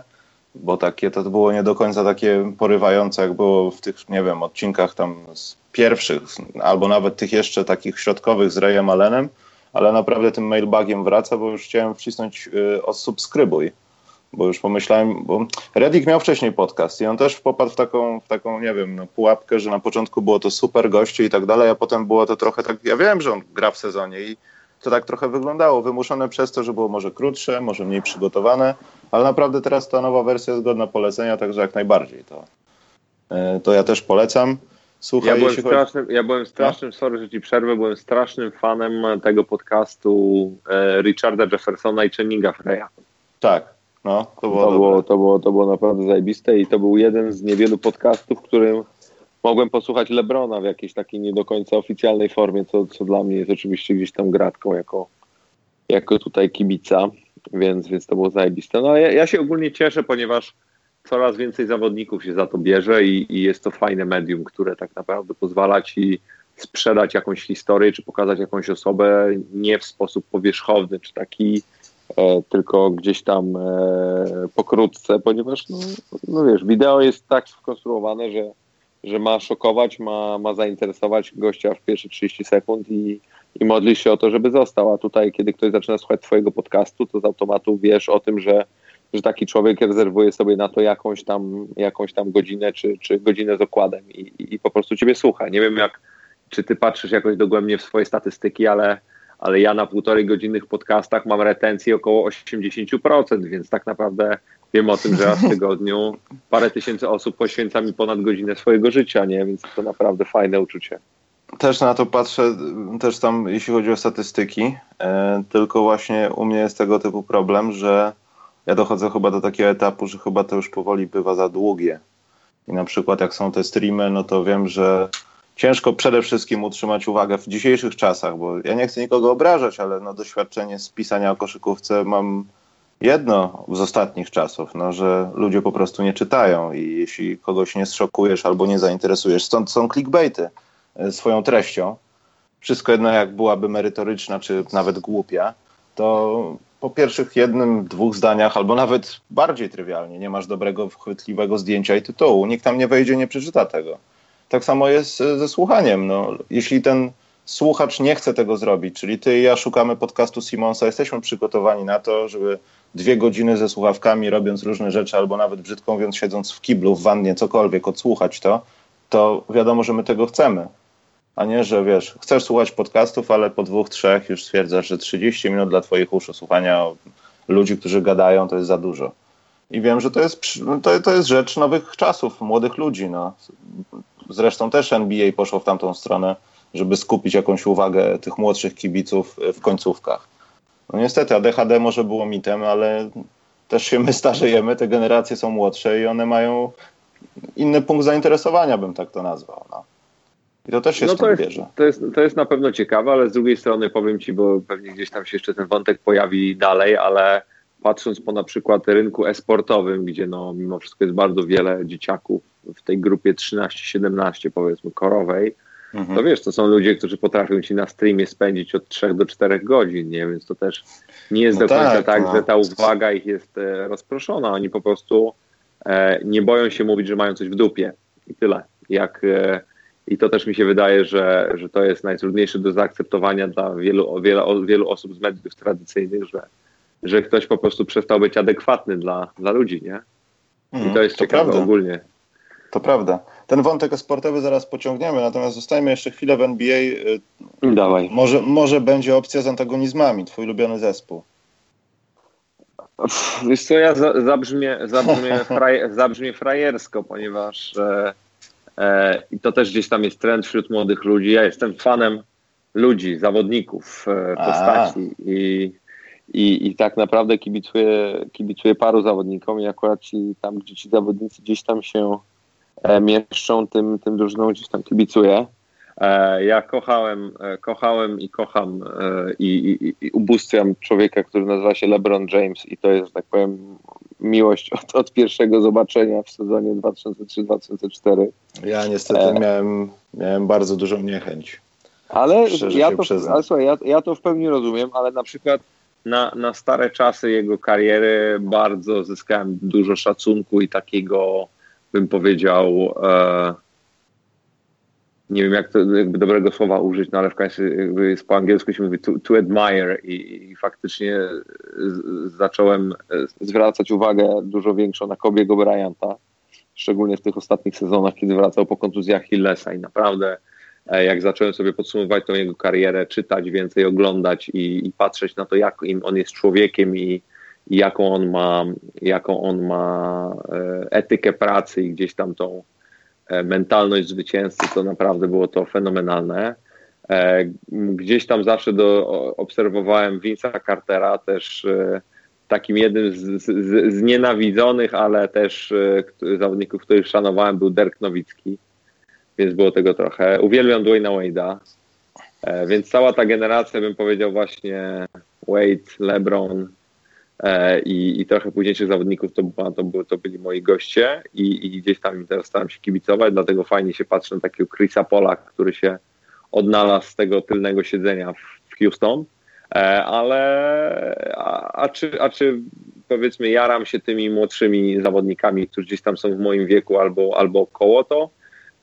bo takie to było nie do końca takie porywające, jak było w tych, nie wiem, odcinkach tam z pierwszych, albo nawet tych jeszcze takich środkowych z Rayem Allenem, ale naprawdę tym mailbagiem wraca, bo już chciałem wcisnąć y, odsubskrybuj bo już pomyślałem, bo Reddick miał wcześniej podcast i on też popadł w taką, w taką nie wiem, no, pułapkę, że na początku było to super goście i tak dalej, a potem było to trochę tak, ja wiem, że on gra w sezonie i to tak trochę wyglądało, wymuszone przez to, że było może krótsze, może mniej przygotowane, ale naprawdę teraz ta nowa wersja jest godna polecenia, także jak najbardziej to, e, to ja też polecam. Słuchaj, ja, byłem strasznym, ja byłem strasznym, no? sorry, że ci przerwę, byłem strasznym fanem tego podcastu e, Richarda Jeffersona i Channinga Freya. Tak, no, to było, to było, to, było, to było naprawdę zajebiste i to był jeden z niewielu podcastów, w którym mogłem posłuchać Lebrona w jakiejś takiej nie do końca oficjalnej formie, co, co dla mnie jest oczywiście gdzieś tam gratką jako, jako tutaj kibica, więc, więc to było zajebiste. No ja, ja się ogólnie cieszę, ponieważ coraz więcej zawodników się za to bierze i, i jest to fajne medium, które tak naprawdę pozwala ci sprzedać jakąś historię, czy pokazać jakąś osobę nie w sposób powierzchowny, czy taki e, tylko gdzieś tam e, pokrótce, ponieważ no, no wiesz, wideo jest tak skonstruowane, że, że ma szokować, ma, ma zainteresować gościa w pierwsze 30 sekund i, i modlisz się o to, żeby został. A tutaj, kiedy ktoś zaczyna słuchać twojego podcastu, to z automatu wiesz o tym, że, że taki człowiek rezerwuje sobie na to jakąś tam, jakąś tam godzinę, czy, czy godzinę z okładem i, i po prostu ciebie słucha. Nie wiem, jak, czy ty patrzysz jakoś dogłębnie w swoje statystyki, ale, ale ja na półtorej godzinnych podcastach mam retencję około 80%, więc tak naprawdę wiem o tym, że raz w tygodniu parę tysięcy osób poświęca mi ponad godzinę swojego życia, nie? Więc to naprawdę fajne uczucie. Też na to patrzę, też tam jeśli chodzi o statystyki, e, tylko właśnie u mnie jest tego typu problem, że ja dochodzę chyba do takiego etapu, że chyba to już powoli bywa za długie. I na przykład jak są te streamy, no to wiem, że ciężko przede wszystkim utrzymać uwagę w dzisiejszych czasach, bo ja nie chcę nikogo obrażać, ale no doświadczenie z pisania o koszykówce mam jedno z ostatnich czasów, no, że ludzie po prostu nie czytają i jeśli kogoś nie zszokujesz albo nie zainteresujesz, stąd są clickbaity e, swoją treścią, wszystko jedno jak byłaby merytoryczna czy nawet głupia, to po pierwszych jednym, dwóch zdaniach, albo nawet bardziej trywialnie, nie masz dobrego, chwytliwego zdjęcia i tytułu, nikt tam nie wejdzie, nie przeczyta tego. Tak samo jest e, ze słuchaniem. No, jeśli ten słuchacz nie chce tego zrobić, czyli ty i ja szukamy podcastu Simonsa, jesteśmy przygotowani na to, żeby dwie godziny ze słuchawkami, robiąc różne rzeczy, albo nawet brzydko mówiąc, siedząc w kiblu, w wannie, cokolwiek, odsłuchać to, to wiadomo, że my tego chcemy. A nie, że wiesz, chcesz słuchać podcastów, ale po dwóch, trzech już stwierdzasz, że 30 minut dla twoich uszu słuchania ludzi, którzy gadają, to jest za dużo. I wiem, że to jest, to, to jest rzecz nowych czasów, młodych ludzi. No. Zresztą też NBA poszło w tamtą stronę, żeby skupić jakąś uwagę tych młodszych kibiców w końcówkach. No niestety, ADHD może było mitem, ale też się my starzejemy, te generacje są młodsze i one mają inny punkt zainteresowania, bym tak to nazwał. No. I to też się no to jest, bierze. To jest, to jest na pewno ciekawe, ale z drugiej strony powiem Ci, bo pewnie gdzieś tam się jeszcze ten wątek pojawi dalej, ale patrząc po na przykład rynku esportowym, gdzie no mimo wszystko jest bardzo wiele dzieciaków w tej grupie 13-17 powiedzmy korowej, mhm. to wiesz, to są ludzie, którzy potrafią ci na streamie spędzić od 3 do 4 godzin, nie? Więc to też nie jest no do końca tak, tak no. że ta uwaga ich jest e, rozproszona. Oni po prostu e, nie boją się mówić, że mają coś w dupie i tyle. Jak, e, I to też mi się wydaje, że, że to jest najtrudniejsze do zaakceptowania dla wielu, wielu, wielu osób z mediów tradycyjnych, że że ktoś po prostu przestał być adekwatny dla, dla ludzi, nie? I to mhm, jest to ciekawe prawda. ogólnie. To prawda. Ten wątek sportowy zaraz pociągniemy, natomiast zostajmy jeszcze chwilę w NBA. Dawaj. Może, może będzie opcja z antagonizmami, twój ulubiony zespół. Wiesz co, ja zabrzmię, zabrzmię, fraj, zabrzmię frajersko, ponieważ e, e, i to też gdzieś tam jest trend wśród młodych ludzi. Ja jestem fanem ludzi, zawodników, e, postaci i i, i tak naprawdę kibicuję, kibicuję paru zawodnikom i akurat ci, tam, gdzie ci zawodnicy gdzieś tam się mieszczą, tym, tym drużyną gdzieś tam kibicuję. E, ja kochałem, e, kochałem i kocham e, i, i, i ubóstwiam człowieka, który nazywa się LeBron James i to jest, tak powiem, miłość od, od pierwszego zobaczenia w sezonie 2003-2004. Ja niestety e, miałem, miałem bardzo dużą niechęć. Ale ja to, ale słuchaj, ja, ja to w pełni rozumiem, ale na przykład na, na stare czasy jego kariery bardzo zyskałem dużo szacunku i takiego, bym powiedział, e, nie wiem jak to jakby dobrego słowa użyć, no ale w końcu jest po angielsku się mówi to, to admire i, i faktycznie z, zacząłem zwracać uwagę dużo większą na Kobiego Bryanta, szczególnie w tych ostatnich sezonach, kiedy wracał po kontuzjach Hillesa i naprawdę E, jak zacząłem sobie podsumować tą jego karierę, czytać więcej, oglądać i, i patrzeć na to, jak on jest człowiekiem i jaką on ma, jaką on ma e, etykę pracy i gdzieś tam tą e, mentalność zwycięzcy, to naprawdę było to fenomenalne. Gdzieś tam zawsze do, obserwowałem Vince'a Cartera, też takim jednym z, z, z nienawidzonych, ale też zawodników, których szanowałem, był Dirk Nowicki więc było tego trochę. Uwielbiam Dwayna Wade'a, e, więc cała ta generacja, bym powiedział właśnie Wade, LeBron e, i, i trochę późniejszych zawodników to, to, to byli moi goście i, i gdzieś tam teraz staram się kibicować, dlatego fajnie się patrzy na takiego Chrisa Pola, który się odnalazł z tego tylnego siedzenia w, w Houston. E, ale a, a, czy, a czy powiedzmy jaram się tymi młodszymi zawodnikami, którzy gdzieś tam są w moim wieku albo, albo około to,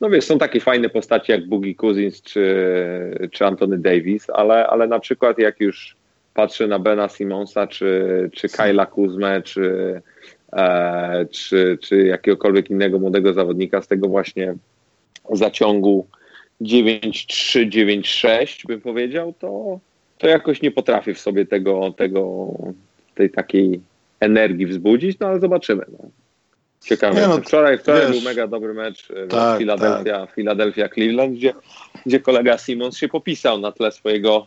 no wiesz, są takie fajne postacie jak Boogie Cousins czy, czy Anthony Davis, ale, ale na przykład jak już patrzę na Bena Simonsa, czy, czy Kyla Kuzmę, czy, e, czy, czy jakiegokolwiek innego młodego zawodnika z tego właśnie zaciągu 9-3, 9-6 bym powiedział, to, to jakoś nie potrafię w sobie tego, tego tej takiej energii wzbudzić, no ale zobaczymy. No. Ciekawe. No, wczoraj wczoraj wiesz, był mega dobry mecz e, tak, Philadelphia, tak. Philadelphia Cleveland, gdzie, gdzie kolega Simons się popisał na tle swojego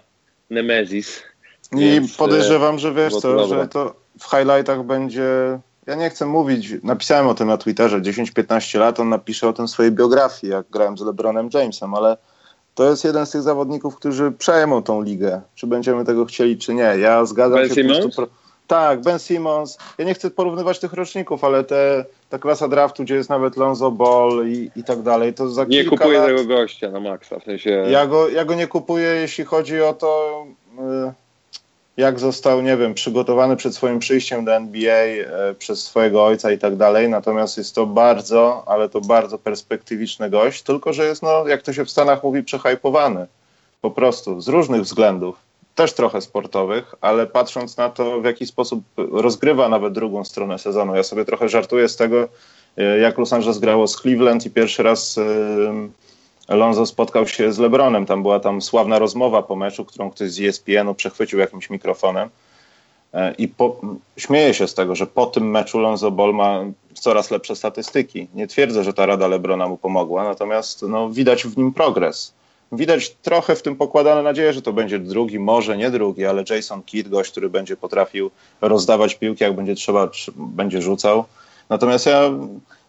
Nemesis. I więc, podejrzewam, że wiesz co, że to w highlightach będzie. Ja nie chcę mówić, napisałem o tym na Twitterze 10-15 lat, on napisze o tym w swojej biografii, jak grałem z LeBronem Jamesem, ale to jest jeden z tych zawodników, którzy przejmą tą ligę. Czy będziemy tego chcieli, czy nie. Ja zgadzam ben się Simmons? prostu. Tak, Ben Simmons. Ja nie chcę porównywać tych roczników, ale te, ta klasa draftu, gdzie jest nawet Lonzo Ball i, i tak dalej, to za Nie kupuję lat... tego gościa na maksa, w sensie... Ja go, ja go nie kupuję, jeśli chodzi o to, y, jak został, nie wiem, przygotowany przed swoim przyjściem do NBA y, przez swojego ojca i tak dalej, natomiast jest to bardzo, ale to bardzo perspektywiczny gość, tylko że jest, no, jak to się w Stanach mówi, przehajpowany. Po prostu, z różnych względów też trochę sportowych, ale patrząc na to, w jaki sposób rozgrywa nawet drugą stronę sezonu. Ja sobie trochę żartuję z tego, e, jak Los Angeles grało z Cleveland i pierwszy raz e, Lonzo spotkał się z LeBronem. Tam była tam sławna rozmowa po meczu, którą ktoś z ESPN-u przechwycił jakimś mikrofonem. E, I po, śmieję się z tego, że po tym meczu Lonzo Ball ma coraz lepsze statystyki. Nie twierdzę, że ta rada LeBrona mu pomogła, natomiast no, widać w nim progres. Widać trochę w tym pokładane nadzieję, że to będzie drugi, może nie drugi, ale Jason Kidd, gość, który będzie potrafił rozdawać piłki, jak będzie trzeba, będzie rzucał. Natomiast ja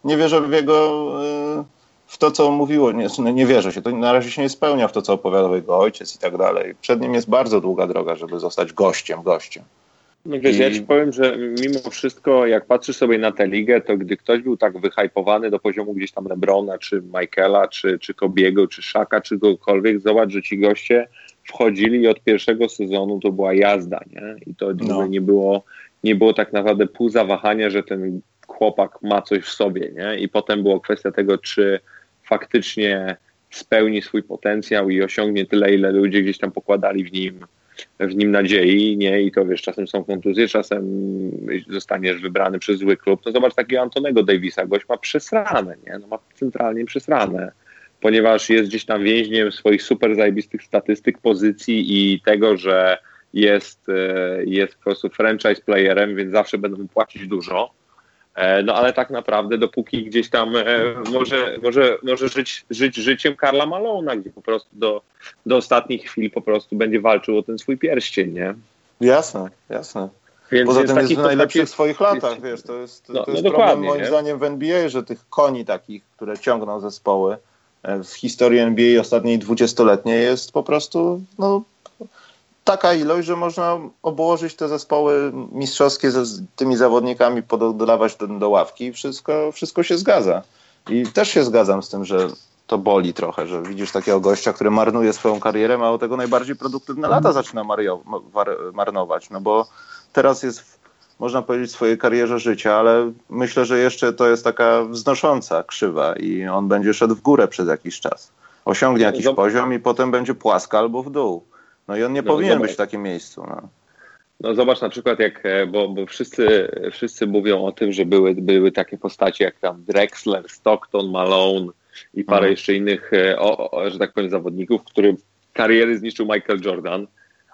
nie wierzę w jego, y, w to, co mówiło, nie, nie wierzę się, to na razie się nie spełnia w to, co opowiadał jego ojciec i tak dalej. Przed nim jest bardzo długa droga, żeby zostać gościem, gościem. No wiesz, I... ja ci powiem, że mimo wszystko, jak patrzysz sobie na tę ligę, to gdy ktoś był tak wyhypowany do poziomu gdzieś tam Lebrona, czy Michaela, czy, czy Kobiego, czy Szaka, czy kogokolwiek, zobacz, że ci goście wchodzili i od pierwszego sezonu to była jazda, nie? I to no. nie, było, nie było tak naprawdę pół zawahania, że ten chłopak ma coś w sobie, nie? I potem była kwestia tego, czy faktycznie spełni swój potencjał i osiągnie tyle, ile ludzie gdzieś tam pokładali w nim w nim nadziei, nie? I to wiesz, czasem są kontuzje, czasem zostaniesz wybrany przez zły klub. No zobacz takiego Antonego Davisa, gość ma przesrane, nie? No ma centralnie przesrane, ponieważ jest gdzieś tam więźniem swoich super zajebistych statystyk, pozycji i tego, że jest, e, jest po prostu franchise playerem, więc zawsze będą mu płacić dużo no ale tak naprawdę dopóki gdzieś tam e, może, może, może żyć, żyć życiem Karla Malona, gdzie po prostu do, do ostatnich chwil po prostu będzie walczył o ten swój pierścień, nie? Jasne, jasne. Więc Poza tym jest w najlepszych swoich latach, jest, wiesz, to jest, no, to jest no problem moim nie? zdaniem w NBA, że tych koni takich, które ciągną zespoły e, w historii NBA ostatniej dwudziestoletniej jest po prostu no, taka ilość, że można obłożyć te zespoły mistrzowskie z tymi zawodnikami, pododawać do, do ławki i wszystko, wszystko się zgadza. I też się zgadzam z tym, że to boli trochę, że widzisz takiego gościa, który marnuje swoją karierę, a o tego najbardziej produktywne lata zaczyna mario, mar, marnować, no bo teraz jest, w, można powiedzieć, w swojej karierze życia, ale myślę, że jeszcze to jest taka wznosząca krzywa i on będzie szedł w górę przez jakiś czas. Osiągnie jakiś poziom i potem będzie płaska albo w dół. No i on nie no, powinien zobacz. być w takim miejscu. No. No zobacz na przykład, jak, e, bo, bo wszyscy, wszyscy mówią o tym, że były, były takie postacie jak tam Drexler, Stockton, Malone i parę mhm. jeszcze innych, e, o, o, że tak powiem, zawodników, który kariery zniszczył Michael Jordan.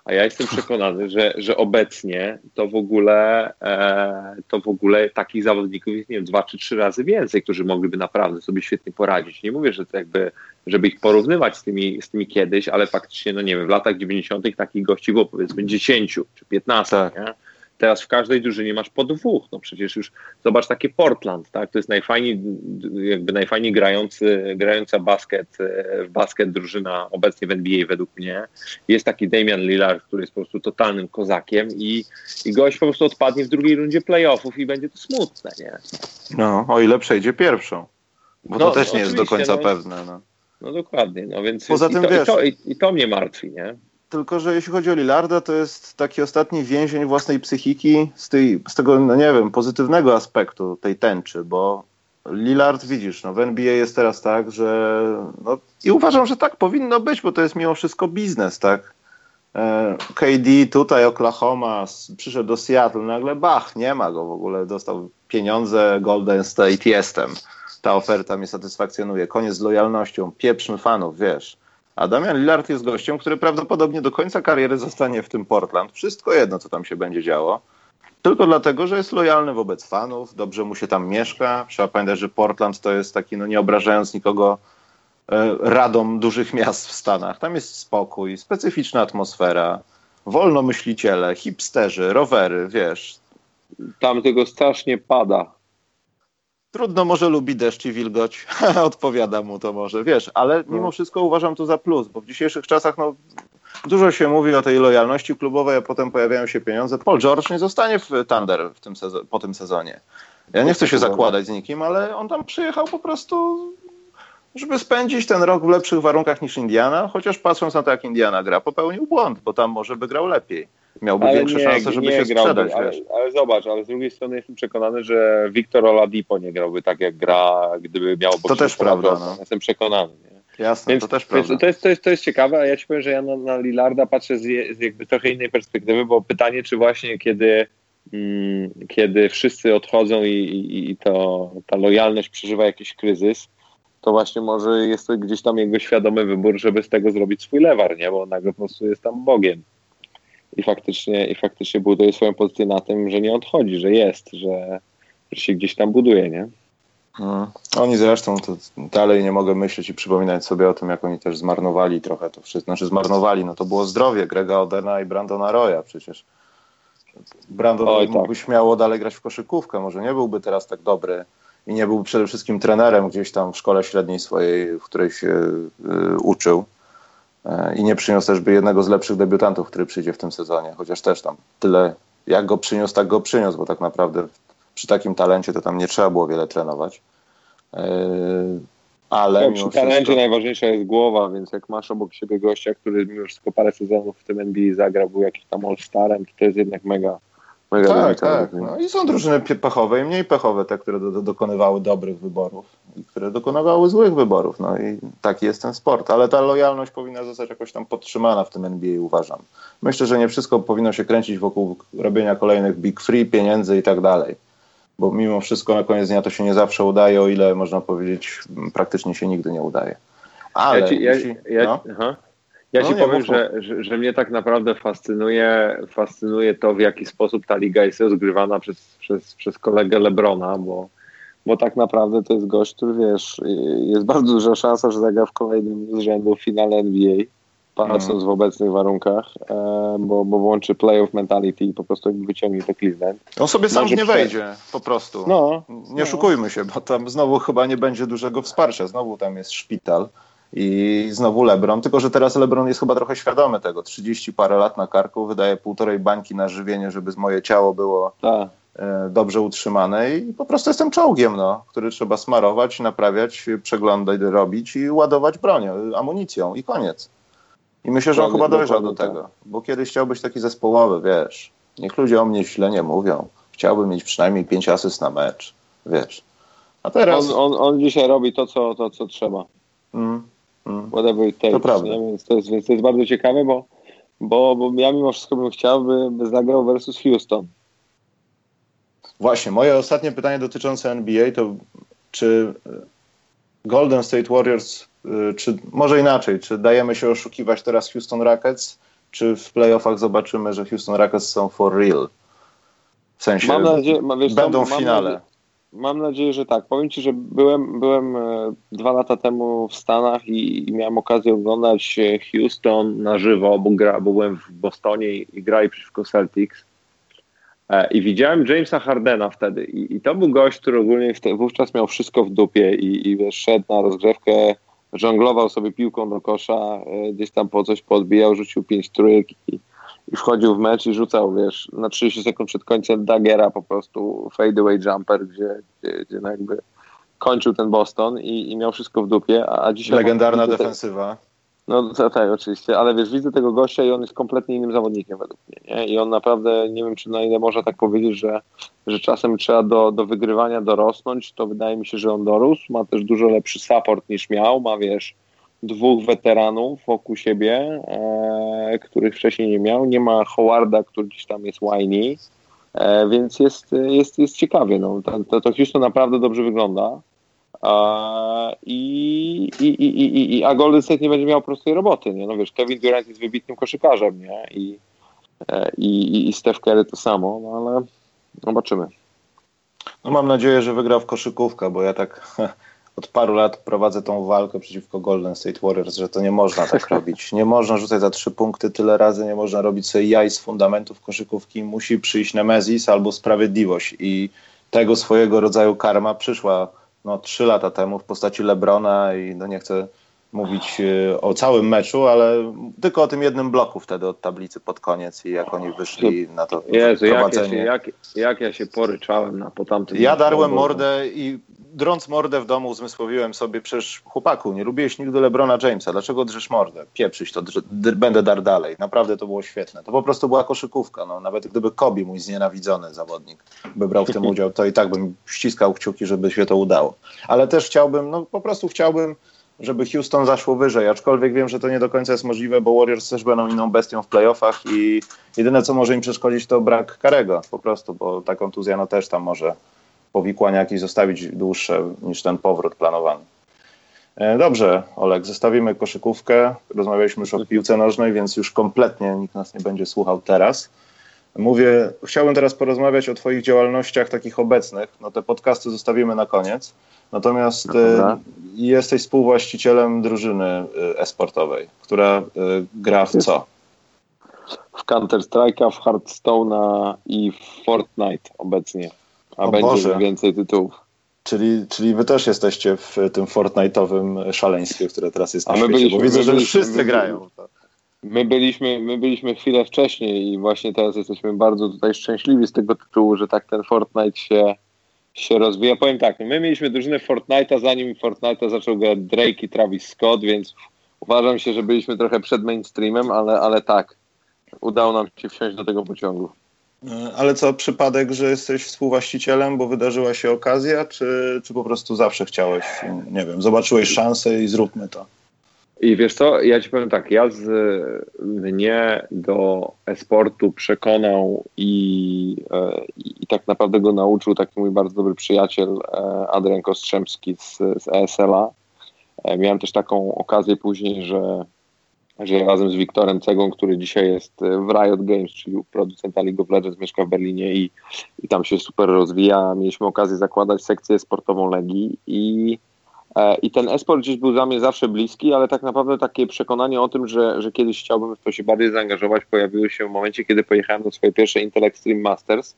A ja jestem przekonany, że, że obecnie to w ogóle e, to w ogóle takich zawodników jest, nie wiem, dwa czy trzy razy więcej, którzy mogliby naprawdę sobie świetnie poradzić. Nie mówię, że to jakby, żeby ich porównywać z tymi, z tymi kiedyś, ale faktycznie, no nie wiem, w latach 90. takich gości było powiedzmy 10 czy 15, tak. nie? Teraz w każdej drużynie masz po dwóch. No przecież już zobacz takie Portland, tak? To jest najfajniej, jakby najfajniej grający, grająca basket, w basket drużyna obecnie w NBA według mnie. Jest taki Damian Lillard, który jest po prostu totalnym kozakiem i, i gość po prostu odpadnie w drugiej rundzie playoffów i będzie to smutne, nie? No, o ile przejdzie pierwszą. Bo no, to też nie jest do końca no, pewne. No. no dokładnie, no więc Poza tym, i, to, wiesz, i, to, i, i to mnie martwi, nie? Tylko że jeśli chodzi o Lillarda, to jest taki ostatni więzień własnej psychiki z, tej, z tego, no nie wiem, pozytywnego aspektu tej tęczy, bo Lillard, widzisz, no w NBA jest teraz tak, że no, i uważam, że tak powinno być, bo to jest mimo wszystko biznes, tak? E, KD tutaj, Oklahoma, przyszedł do Seattle, nagle bach, nie ma go w ogóle, dostał pieniądze, Golden State, jestem. Ta oferta mnie satysfakcjonuje, koniec z lojalnością, pieprzmy fanów, wiesz. A Damian Lillard jest gościem, który prawdopodobnie do końca kariery zostanie w tym Portland. Wszystko jedno, co tam się będzie działo. Tylko dlatego, że jest lojalny wobec fanów, dobrze mu się tam mieszka. Trzeba pamiętać, że Portland to jest taki, no nie obrażając nikogo, e, radom dużych miast w Stanach. Tam jest spokój, specyficzna atmosfera, wolnomyśliciele, hipsterzy, rowery, wiesz. Tam tego strasznie pada. Trudno, może lubi deszcz i wilgoć, odpowiada mu to może, wiesz, ale mimo no. wszystko uważam to za plus, bo w dzisiejszych czasach no, Dużo się mówi o tej lojalności klubowej, a potem pojawiają się pieniądze. Paul George nie zostanie w Thunder w tym po tym sezonie. Ja nie chcę się zakładać z nikim, ale on tam przyjechał po prostu, żeby spędzić ten rok w lepszych warunkach niż Indiana, chociaż patrząc na to, jak Indiana gra, popełnił błąd, bo tam może by grał lepiej. Miałby ale większe nie, szanse, żeby się grałby, sprzedać. Ale, ale, zobacz, ale z drugiej strony jestem przekonany, że Wiktor Oladipo nie grałby tak, jak gra, gdyby miał... To też prawda. No. Jestem przekonany. Nie? Jasne, Więc, to też prawda. To jest, to, jest, to jest ciekawe, a ja ci powiem, że ja na, na Lillarda patrzę z, z jakby trochę innej perspektywy, bo pytanie, czy właśnie kiedy, mm, kiedy wszyscy odchodzą i, i, i to, ta lojalność przeżywa jakiś kryzys, to właśnie może jest to gdzieś tam jego świadomy wybór, żeby z tego zrobić swój lewar, nie? bo nagle po prostu jest tam Bogiem. I faktycznie, i faktycznie buduje swoją pozycję na tym, że nie odchodzi, że jest, że, że się gdzieś tam buduje, nie? No. Oni zresztą to dalej nie mogę myśleć i przypominać sobie o tym, jak oni też zmarnowali trochę to wszystko. Znaczy zmarnowali, no to było zdrowie Grega Odena i Brandona Roya przecież. Brandon Oj, tak. mógłby śmiało dalej grać w koszykówkę, może nie byłby teraz tak dobry i nie byłby przede wszystkim trenerem gdzieś tam w szkole średniej swojej, w której się y, uczył i nie przyniósł też by jednego z lepszych debiutantów, który przyjdzie w tym sezonie, chociaż też tam tyle jak go przyniósł, tak go przyniósł, bo tak naprawdę przy takim talencie to tam nie trzeba było wiele trenować. E, ale no, przy talencie wszystko... najważniejsza jest głowa, więc jak masz obok siebie gościa, który już tylko parę sezonów w tym NBA zagrał, był jakiś tam all-starem, to, to jest jednak mega, mega Tak, tak. No i są drużyny pechowe i mniej pechowe, te, które do, do, dokonywały dobrych wyborów i które dokonywały złych wyborów. No i taki jest ten sport, ale ta lojalność powinna zostać jakoś tam podtrzymana w tym NBA, uważam. Myślę, że nie wszystko powinno się kręcić wokół robienia kolejnych big free, pieniędzy i tak dalej bo mimo wszystko na koniec dnia to się nie zawsze udaje, o ile można powiedzieć, praktycznie się nigdy nie udaje. Ale ja ci, ja, jeśli, ja, no, ja no, ci powiem, że, że, że, mnie tak naprawdę fascynuje, fascynuje to, w jaki sposób ta liga jest rozgrywana przez, przez, przez kolegę Lebrona, bo, bo tak naprawdę to jest gość, który wiesz, jest bardzo duża szansa, że zagra w kolejnym z rzędu finale NBA patrząc mm. w obecnych warunkach, e, bo, bo włączy playoff mentality i po prostu wyciągnie to Cleveland. On sobie sam nie wejdzie, po prostu. No, nie no. szukujmy się, bo tam znowu chyba nie będzie dużego wsparcia. Znowu tam jest szpital i znowu LeBron, tylko że teraz LeBron jest chyba trochę świadomy tego. 30 parę lat na karku, wydaje półtorej bańki na żywienie, żeby moje ciało było Ta. dobrze utrzymane i po prostu jestem czołgiem, no, który trzeba smarować, naprawiać, przeglądać, robić i ładować bronią, amunicją i koniec. I myślę, że on chyba dojrzał do tego, bo kiedyś chciał być taki zespołowy, wiesz. Niech ludzie o mnie źle nie mówią. Chciałbym mieć przynajmniej pięć asyst na mecz, wiesz. A teraz... On, on, on dzisiaj robi to, co, to, co trzeba. Mm. Whatever it takes. To prawda. Więc to, jest, więc to jest bardzo ciekawe, bo, bo, bo ja mimo wszystko bym chciał, by, by zagrał versus Houston. Właśnie, moje ostatnie pytanie dotyczące NBA to czy Golden State Warriors Y, czy może inaczej, czy dajemy się oszukiwać teraz Houston Rockets, czy w playoffach zobaczymy, że Houston Rockets są for real? W sensie mam nadzieję, wiesz, będą w finale. Mam, mam nadzieję, że tak. Powiem Ci, że byłem, byłem e, dwa lata temu w Stanach i, i miałem okazję oglądać e, Houston na żywo, bo, gra, bo byłem w Bostonie i, i grali przeciwko Celtics. E, I widziałem Jamesa Hardena wtedy. I, i to był gość, który ogólnie wówczas miał wszystko w dupie i, i wiesz, szedł na rozgrzewkę żonglował sobie piłką do kosza, gdzieś tam po coś podbijał, rzucił pięć trójek i, i wchodził w mecz i rzucał, wiesz, na 30 sekund przed końcem Daggera po prostu fadeaway jumper, gdzie, gdzie, gdzie no jakby kończył ten Boston i, i miał wszystko w dupie, a, dzisiaj... Legendarna defensywa. No to, tak, oczywiście, ale wiesz, widzę tego gościa i on jest kompletnie innym zawodnikiem według mnie, nie? I on naprawdę, nie wiem, czy na ile można tak powiedzieć, że, że czasem trzeba do, do wygrywania dorosnąć, to wydaje mi się, że on dorósł, ma też dużo lepszy support niż miał, ma, wiesz, dwóch weteranów wokół siebie, e, których wcześniej nie miał, nie ma Howarda, który gdzieś tam jest whiny, e, więc jest, jest, jest ciekawie, no. To, to Houston naprawdę dobrze wygląda. I, i, i, i, a Golden State nie będzie miał prostej roboty. Nie? No wiesz, Kevin Durant jest wybitnym koszykarzem nie? I, e, i, i Steph Curry to samo, no ale zobaczymy. No mam nadzieję, że wygra w koszykówkę, bo ja tak od paru lat prowadzę tą walkę przeciwko Golden State Warriors, że to nie można tak robić. Nie można rzucać za trzy punkty tyle razy, nie można robić sobie jaj z fundamentów koszykówki. Musi przyjść Nemezis albo sprawiedliwość i tego swojego rodzaju karma przyszła no, trzy lata temu w postaci Lebrona i no nie chcę mówić e, o całym meczu, ale tylko o tym jednym bloku wtedy od tablicy pod koniec i jak oni wyszli na to Jezu, prowadzenie. Jak ja, się, jak, jak ja się poryczałem na po tamtym Ja darłem mordę i drąc mordę w domu uzmysłowiłem sobie, przecież chłopaku, nie lubiłeś nigdy Lebrona Jamesa, dlaczego drzesz mordę? Pieprzyć to, będę dar dalej. Naprawdę to było świetne. To po prostu była koszykówka. No. Nawet gdyby Kobi, mój znienawidzony zawodnik, by brał w tym udział, to i tak bym ściskał kciuki, żeby się to udało. Ale też chciałbym, no po prostu chciałbym, żeby Houston zaszło wyżej, aczkolwiek wiem, że to nie do końca jest możliwe, bo Warriors też będą inną bestią w playoffach i jedyne, co może im przeszkodzić, to brak Karego po prostu, bo ta kontuzja no też tam może powikłania jakieś zostawić dłuższe niż ten powrót planowany. E, dobrze, Olek, zostawimy koszykówkę. Rozmawialiśmy już o piłce nożnej, więc już kompletnie nikt nas nie będzie słuchał teraz. Mówię, chciałbym teraz porozmawiać o Twoich działalnościach takich obecnych. No te podcasty zostawimy na koniec. Natomiast no e, jesteś współwłaścicielem drużyny e, esportowej, która gra w co? W Counter-Strike'a, w Hearthstone'a i w Fortnite obecnie a o będzie Boże. więcej tytułów. Czyli, czyli wy też jesteście w tym Fortnite'owym szaleństwie, które teraz jest na a my świecie, byliśmy, bo widzę, że już wszyscy my, grają. My byliśmy, my byliśmy chwilę wcześniej i właśnie teraz jesteśmy bardzo tutaj szczęśliwi z tego tytułu, że tak ten Fortnite się, się rozwija. Powiem tak, my mieliśmy drużynę Fortnite'a, zanim Fortnite'a zaczął grać Drake i Travis Scott, więc uważam się, że byliśmy trochę przed mainstreamem, ale, ale tak, udało nam się wsiąść do tego pociągu. E, ale co, przypadek, że jesteś współwłaścicielem, bo wydarzyła się okazja, czy, czy po prostu zawsze chciałeś, nie wiem, zobaczyłeś szansę i zróbmy to? I wiesz co, ja ci powiem tak, ja z mnie do esportu przekonał i, e, i, i, tak naprawdę go nauczył taki mój bardzo dobry przyjaciel e, Adrian Kostrzemski z, z ESL-a. Miałem też taką okazję później, że że razem z Wiktorem Cegą, który dzisiaj jest w Riot Games, czyli producenta League of Legends, mieszka w Berlinie i, i tam się super rozwija. Mieliśmy okazję zakładać sekcję sportową Legii i, e, i ten esport gdzieś był dla mnie zawsze bliski, ale tak naprawdę takie przekonanie o tym, że, że kiedyś chciałbym w to się bardziej zaangażować, pojawiło się w momencie, kiedy pojechałem do swojej pierwszej Intel Extreme Masters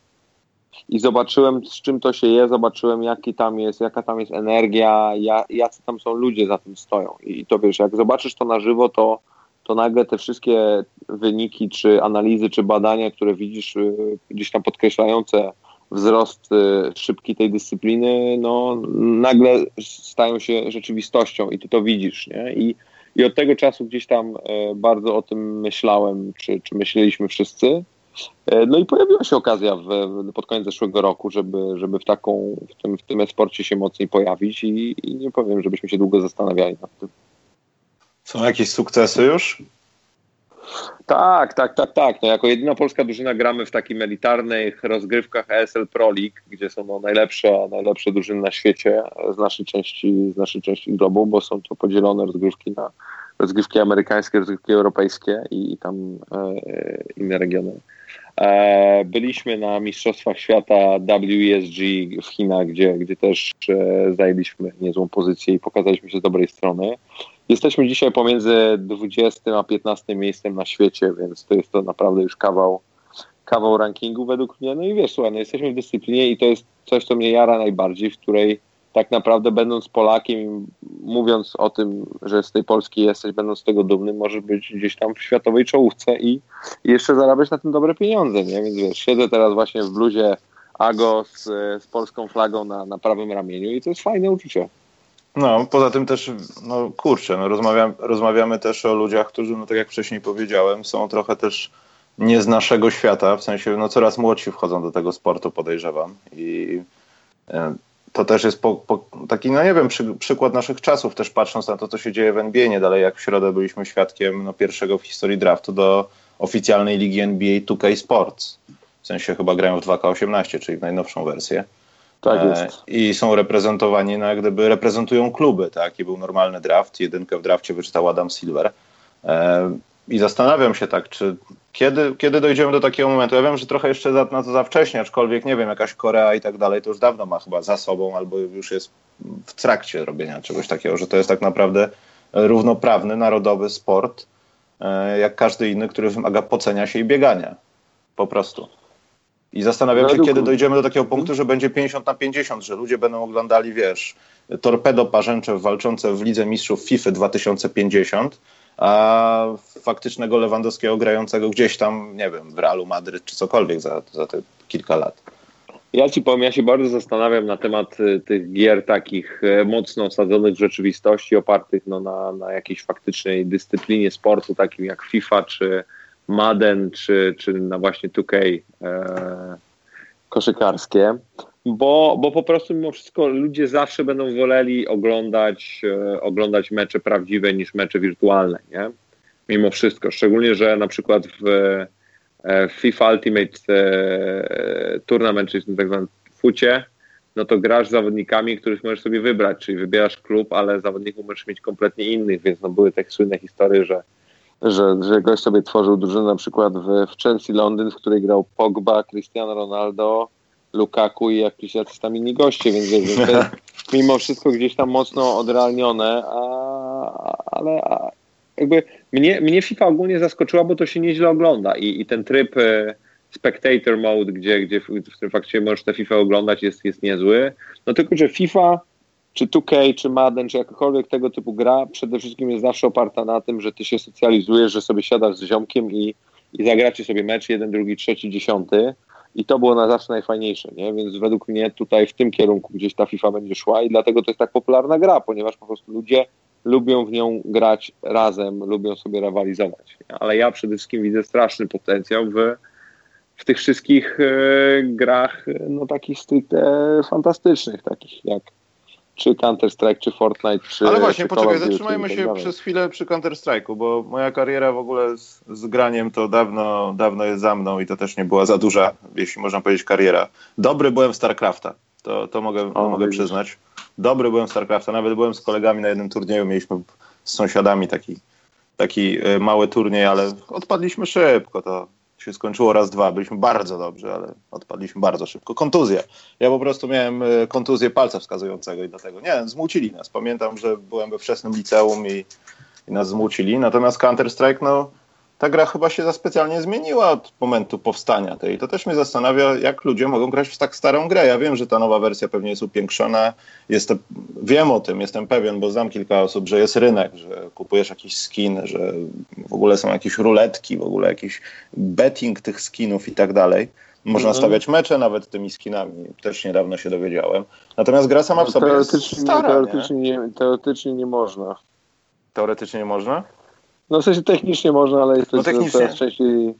i zobaczyłem, z czym to się je, zobaczyłem, jaki tam jest, jaka tam jest energia, jacy tam są ludzie za tym stoją. I to wiesz, jak zobaczysz to na żywo, to to nagle te wszystkie wyniki, czy analizy, czy badania, które widzisz y, gdzieś tam podkreślające wzrost y, szybki tej dyscypliny, no nagle stają się rzeczywistością i ty to widzisz, nie? I, i od tego czasu gdzieś tam e, bardzo o tym myślałem, czy, czy myśleliśmy wszyscy. E, no i pojawiła się okazja w, pod koniec zeszłego roku, żeby, żeby w taką, w tym, w tym esporcie się mocniej pojawić i, i nie powiem, żebyśmy się długo zastanawiali nad tym. Są jakieś sukcesy już? Tak, tak, tak, tak. No, jako jedyna polska drużyna gramy w takich elitarnych rozgrywkach ESL Pro League, gdzie są no, najlepsze, najlepsze drużyny na świecie z naszej części, z naszej części globu, bo są to podzielone rozgrywki na rozgrywki amerykańskie, rozgrywki europejskie i, i tam e, inne regiony. E, byliśmy na Mistrzostwach Świata WESG w Chinach, gdzie, gdzie też e, zajęliśmy niezłą pozycję i pokazaliśmy się z dobrej strony. Jesteśmy dzisiaj pomiędzy 20 a 15 miejscem na świecie, więc to jest to naprawdę już kawał, kawał rankingu według mnie. No i wiesz, słuchaj, no jesteśmy w dyscyplinie i to jest coś, co mnie jara najbardziej, w której tak naprawdę będąc Polakiem, mówiąc o tym, że z tej Polski jesteś, będąc z tego dumny, możesz być gdzieś tam w światowej czołówce i, jeszcze zarabiać na tym dobre pieniądze, nie? Więc wiesz, siedzę teraz właśnie w bluzie Ago z, z polską flagą na, na prawym ramieniu i to jest fajne uczucie. No, poza tym też, no kurczę, no rozmawiam, rozmawiamy też o ludziach, którzy, no tak jak wcześniej powiedziałem, są trochę też nie z naszego świata, w sensie, no coraz młodsi wchodzą do tego sportu, podejrzewam. I e, to też jest po, po taki, no nie wiem, przy, przykład naszych czasów, też patrząc na to, co się dzieje w NBA, nie dalej jak w środę byliśmy świadkiem no, pierwszego w historii draftu do oficjalnej ligi NBA 2K Sports. W sensie chyba grają w 2K18, czyli w najnowszą wersję. Tak e, jest. I są reprezentowani, no jak gdyby reprezentują kluby, tak? I był normalny draft, jedynkę w drafcie wyczytał Adam Silver. E, I zastanawiam się tak, czy kiedy, kiedy dojdziemy do takiego momentu? Ja wiem, że trochę jeszcze za, na to za wcześnie, aczkolwiek nie wiem, jakaś Korea i tak dalej, to już dawno ma chyba za sobą, albo już jest w trakcie robienia czegoś takiego, że to jest tak naprawdę równoprawny, narodowy sport, e, jak każdy inny, który wymaga pocenia się i biegania. Po prostu. I zastanawiam się, kiedy dojdziemy do takiego punktu, że będzie 50 na 50, że ludzie będą oglądali, wiesz, torpedo parzęcze walczące w Lidze Mistrzów FIFA 2050, a faktycznego Lewandowskiego grającego gdzieś tam, nie wiem, w Realu Madryt czy cokolwiek za, za te kilka lat. Ja ci powiem, ja się bardzo zastanawiam na temat y, tych gier takich e, mocno osadzonych w rzeczywistości, opartych no, na, na jakiejś faktycznej dyscyplinie sportu, takim jak FIFA czy Madden, czy, czy na właśnie 2K e, koszykarskie bo, bo po prostu mimo wszystko ludzie zawsze będą woleli oglądać, e, oglądać mecze prawdziwe niż mecze wirtualne, nie? Mimo wszystko. Szczególnie, że na przykład w, e, w FIFA Ultimate e, Tournament, czyli tak zwanym fucie, no to grasz z zawodnikami, których możesz sobie wybrać, czyli wybierasz klub, ale zawodników możesz mieć kompletnie innych, więc no były takie słynne historie, że że, że gość sobie tworzył drużynę na przykład w, w Chelsea Londyn, w której grał Pogba, Cristiano Ronaldo, Lukaku i jakiś jacyś tam inni goście, więc wiesz, to jest mimo wszystko gdzieś tam mocno odrealnione, a, ale a, jakby mnie, mnie FIFA ogólnie zaskoczyła, bo to się nieźle ogląda i, i ten tryb e, spectator mode, gdzie, gdzie w, w tym fakcie możesz tę FIFA oglądać jest, jest niezły, no tylko, że FIFA czy 2K, czy Madden, czy jakakolwiek tego typu gra, przede wszystkim jest zawsze oparta na tym, że ty się socjalizujesz, że sobie siadasz z ziomkiem i, i zagracie sobie mecz jeden, drugi, trzeci, dziesiąty, i to było na zawsze najfajniejsze, nie? Więc według mnie tutaj w tym kierunku gdzieś ta FIFA będzie szła i dlatego to jest tak popularna gra, ponieważ po prostu ludzie lubią w nią grać razem, lubią sobie rywalizować. Ale ja przede wszystkim widzę straszny potencjał w, w tych wszystkich e, grach, no takich stricte fantastycznych, takich jak czy Counter-Strike, czy Fortnite, czy. Ale właśnie, czy poczekaj, zatrzymajmy tak się tak przez chwilę przy Counter-Strike'u, bo moja kariera w ogóle z, z, graniem to dawno, dawno jest za mną i to też nie była za duża, jeśli można powiedzieć, kariera. Dobry byłem w StarCrafta, to, to mogę, o, mogę przyznać. Dobry byłem w StarCrafta, nawet byłem z kolegami na jednym turnieju, mieliśmy z sąsiadami taki, taki e, mały turniej, ale odpadliśmy szybko, to się skończyło raz, dwa. Byliśmy bardzo dobrzy, ale odpadliśmy bardzo szybko. Kontuzja. Ja po prostu miałem e, kontuzję palca wskazującego i dlatego, nie zmucili nas. Pamiętam, że byłem we wczesnym liceum i, i nas zmucili. Natomiast Counter-Strike, no ta gra chyba się za specjalnie zmieniła od momentu powstania tej. To też mnie zastanawia, jak ludzie mogą grać w tak starą grę. Ja wiem, że ta nowa wersja pewnie jest upiększona. Jestem, wiem o tym, jestem pewien, bo znam kilka osób, że jest rynek, że kupujesz jakiś skin, że w ogóle są jakieś ruletki, w ogóle jakiś betting tych skinów i tak dalej. Można mhm. stawiać mecze nawet tymi skinami. Też niedawno się dowiedziałem. Natomiast gra sama w no, sobie jest stara. Teoretycznie nie? Nie, teoretycznie nie można. Teoretycznie nie można? No w sensie technicznie można, ale jest to no, coraz częściej,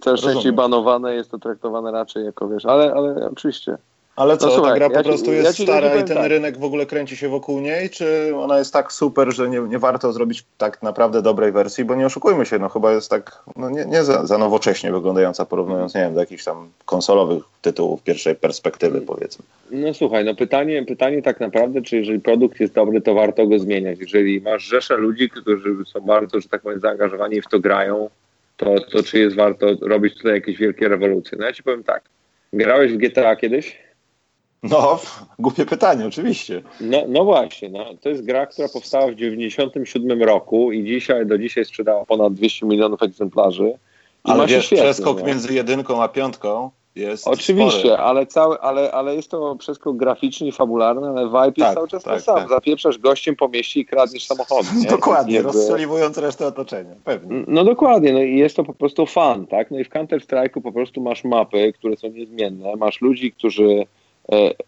coraz częściej banowane, jest to traktowane raczej jako wiesz, ale, ale oczywiście. Ale co, no, słuchaj, ta gra po ja prostu ci, jest ja stara i ten tak. rynek w ogóle kręci się wokół niej, czy ona jest tak super, że nie, nie warto zrobić tak naprawdę dobrej wersji, bo nie oszukujmy się, no chyba jest tak, no nie, nie za, za nowocześnie wyglądająca, porównując, nie wiem, do jakichś tam konsolowych tytułów pierwszej perspektywy, powiedzmy. No słuchaj, no pytanie, pytanie tak naprawdę, czy jeżeli produkt jest dobry, to warto go zmieniać. Jeżeli masz rzeszę ludzi, którzy są bardzo, że tak powiem, zaangażowani i w to grają, to, to czy jest warto robić tutaj jakieś wielkie rewolucje? No ja ci powiem tak, grałeś w GTA kiedyś? No, głupie pytanie, oczywiście. No, no właśnie, no, to jest gra, która powstała w 1997 roku i dzisiaj do dzisiaj sprzedała ponad 200 milionów egzemplarzy. Ale wiesz, świetnie, przeskok nie? między jedynką a piątką jest Oczywiście, spory. ale, cały, ale, ale jest to przeskok graficzny i fabularny, ale vibe tak, jest cały czas tak, ten sam. Tak. Zapieprzasz gościem po mieście i kradniesz samochody. Nie? Dokładnie, jakby... rozstrzeliwując resztę otoczenia, pewnie. No dokładnie, no i jest to po prostu fan, tak? No i w Counter-Strike'u po prostu masz mapy, które są niezmienne, masz ludzi, którzy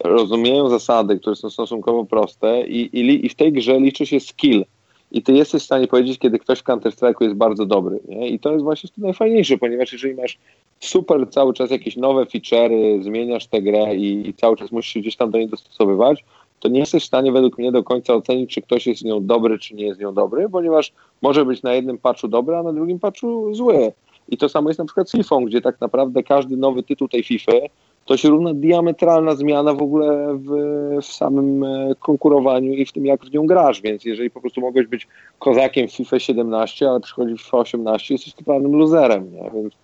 rozumieją zasady, które są stosunkowo proste i, i, i w tej grze liczy się skill. I ty jesteś w stanie powiedzieć, kiedy ktoś w Counter-Strike'u jest bardzo dobry. Nie? I to jest właśnie to najfajniejsze, ponieważ jeżeli masz super cały czas jakieś nowe feature'y, zmieniasz tę grę i, i cały czas musisz się gdzieś tam do niej dostosowywać, to nie jesteś w stanie według mnie do końca ocenić, czy ktoś jest z nią dobry, czy nie jest z nią dobry, ponieważ może być na jednym patchu dobry, a na drugim patchu zły. I to samo jest na przykład z FIFA, gdzie tak naprawdę każdy nowy tytuł tej FIFA to się równa diametralna zmiana w ogóle w, w, samym e, konkurowaniu i w tym, jak w nią grasz. Więc jeżeli po prostu mogłeś być kozakiem w FIFA 17, ale przychodzi w FIFA 18, jesteś totalnym luzerem. Nie? Więc,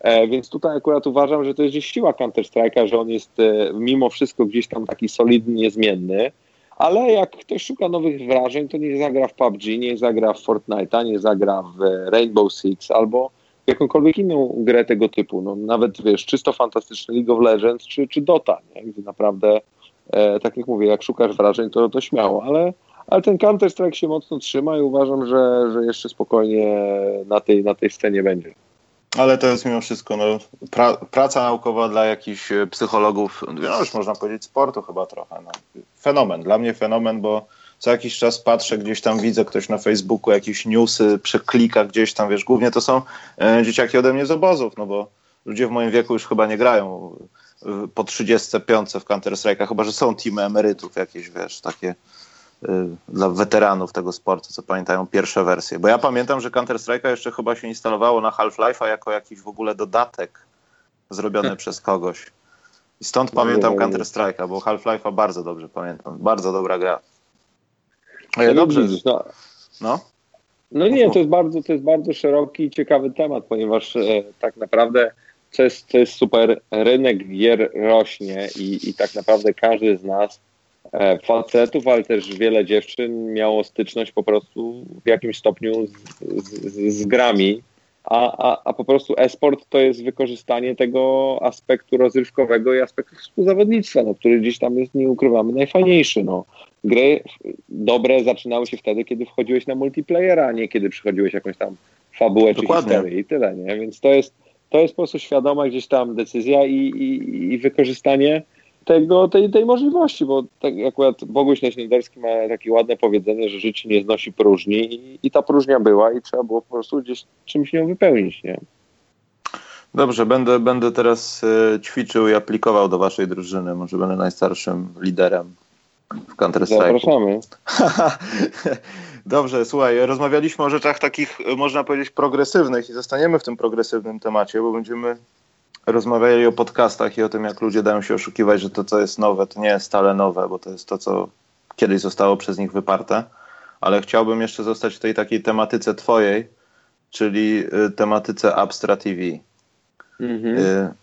e, więc tutaj akurat uważam, że to jest gdzieś siła Counter-Strike'a, że on jest e, mimo wszystko gdzieś tam taki solidny, niezmienny. Ale jak ktoś szuka nowych wrażeń, to nie zagra w PUBG, nie zagra w Fortnite'a, nie zagra w Rainbow Six albo jakąkolwiek inną grę tego typu. No, nawet wiesz, czysto fantastyczny League of Legends czy, czy Dota, nie? gdzie naprawdę, e, tak jak mówię, jak szukasz wrażeń, to, to śmiało, ale, ale ten Counter-Strike się mocno trzyma i uważam, że, że jeszcze spokojnie na tej, na tej scenie będzie. Ale to jest mimo wszystko no, pra, praca naukowa dla jakichś e, psychologów, no już można powiedzieć sportu chyba trochę. No. Fenomen, dla mnie fenomen, bo co jakiś czas patrzę, gdzieś tam widzę ktoś na Facebooku, jakieś newsy, przeklika gdzieś tam, wiesz, głównie to są e, dzieciaki ode mnie z obozów, no bo ludzie w moim wieku już chyba nie grają po 35 w Counter-Strike'a, chyba że są teamy emerytów jakieś, wiesz, takie y, dla weteranów tego sportu, co pamiętają pierwsze wersje. Bo ja pamiętam, że Counter-Strike'a jeszcze chyba się instalowało na Half-Life'a jako jakiś w ogóle dodatek zrobiony przez kogoś. I stąd pamiętam Counter-Strike'a, bo Half-Life'a bardzo dobrze pamiętam. Bardzo dobra gra. No, dobrze. No. no. No nie, to jest bardzo, to jest bardzo szeroki i ciekawy temat, ponieważ e, tak naprawdę to jest, jest super, rynek gier rośnie i, i tak naprawdę każdy z nas, e, facetów, ale też wiele dziewczyn miało styczność po prostu w jakimś stopniu z, z, z grami, a, a, a po prostu esport to jest wykorzystanie tego aspektu rozrywkowego i aspektu współzawodnictwa, no, który gdzieś tam jest, nie ukrywamy, najfajniejszy. No gry dobre zaczynały się wtedy, kiedy wchodziłeś na multiplayera, a nie kiedy przychodziłeś jakąś tam fabułę Dokładnie. czy historię i tyle, nie? Więc to jest, to jest po prostu świadoma gdzieś tam decyzja i, i, i wykorzystanie tego, tej, tej możliwości, bo tak akurat Boguś Leśniaderski ma takie ładne powiedzenie, że życie nie znosi próżni i, i ta próżnia była i trzeba było po prostu gdzieś czymś ją wypełnić, nie? Dobrze, będę, będę teraz y, ćwiczył i aplikował do waszej drużyny. Może będę najstarszym liderem w Counter Strike. Zapraszamy. Dobrze, słuchaj, rozmawialiśmy o rzeczach takich, można powiedzieć, progresywnych i zostaniemy w tym progresywnym temacie, bo będziemy rozmawiali o podcastach i o tym, jak ludzie dają się oszukiwać, że to, co jest nowe, to nie jest stale nowe, bo to jest to, co kiedyś zostało przez nich wyparte. Ale chciałbym jeszcze zostać w tej takiej tematyce twojej, czyli y, tematyce Abstra TV. Mhm. Y,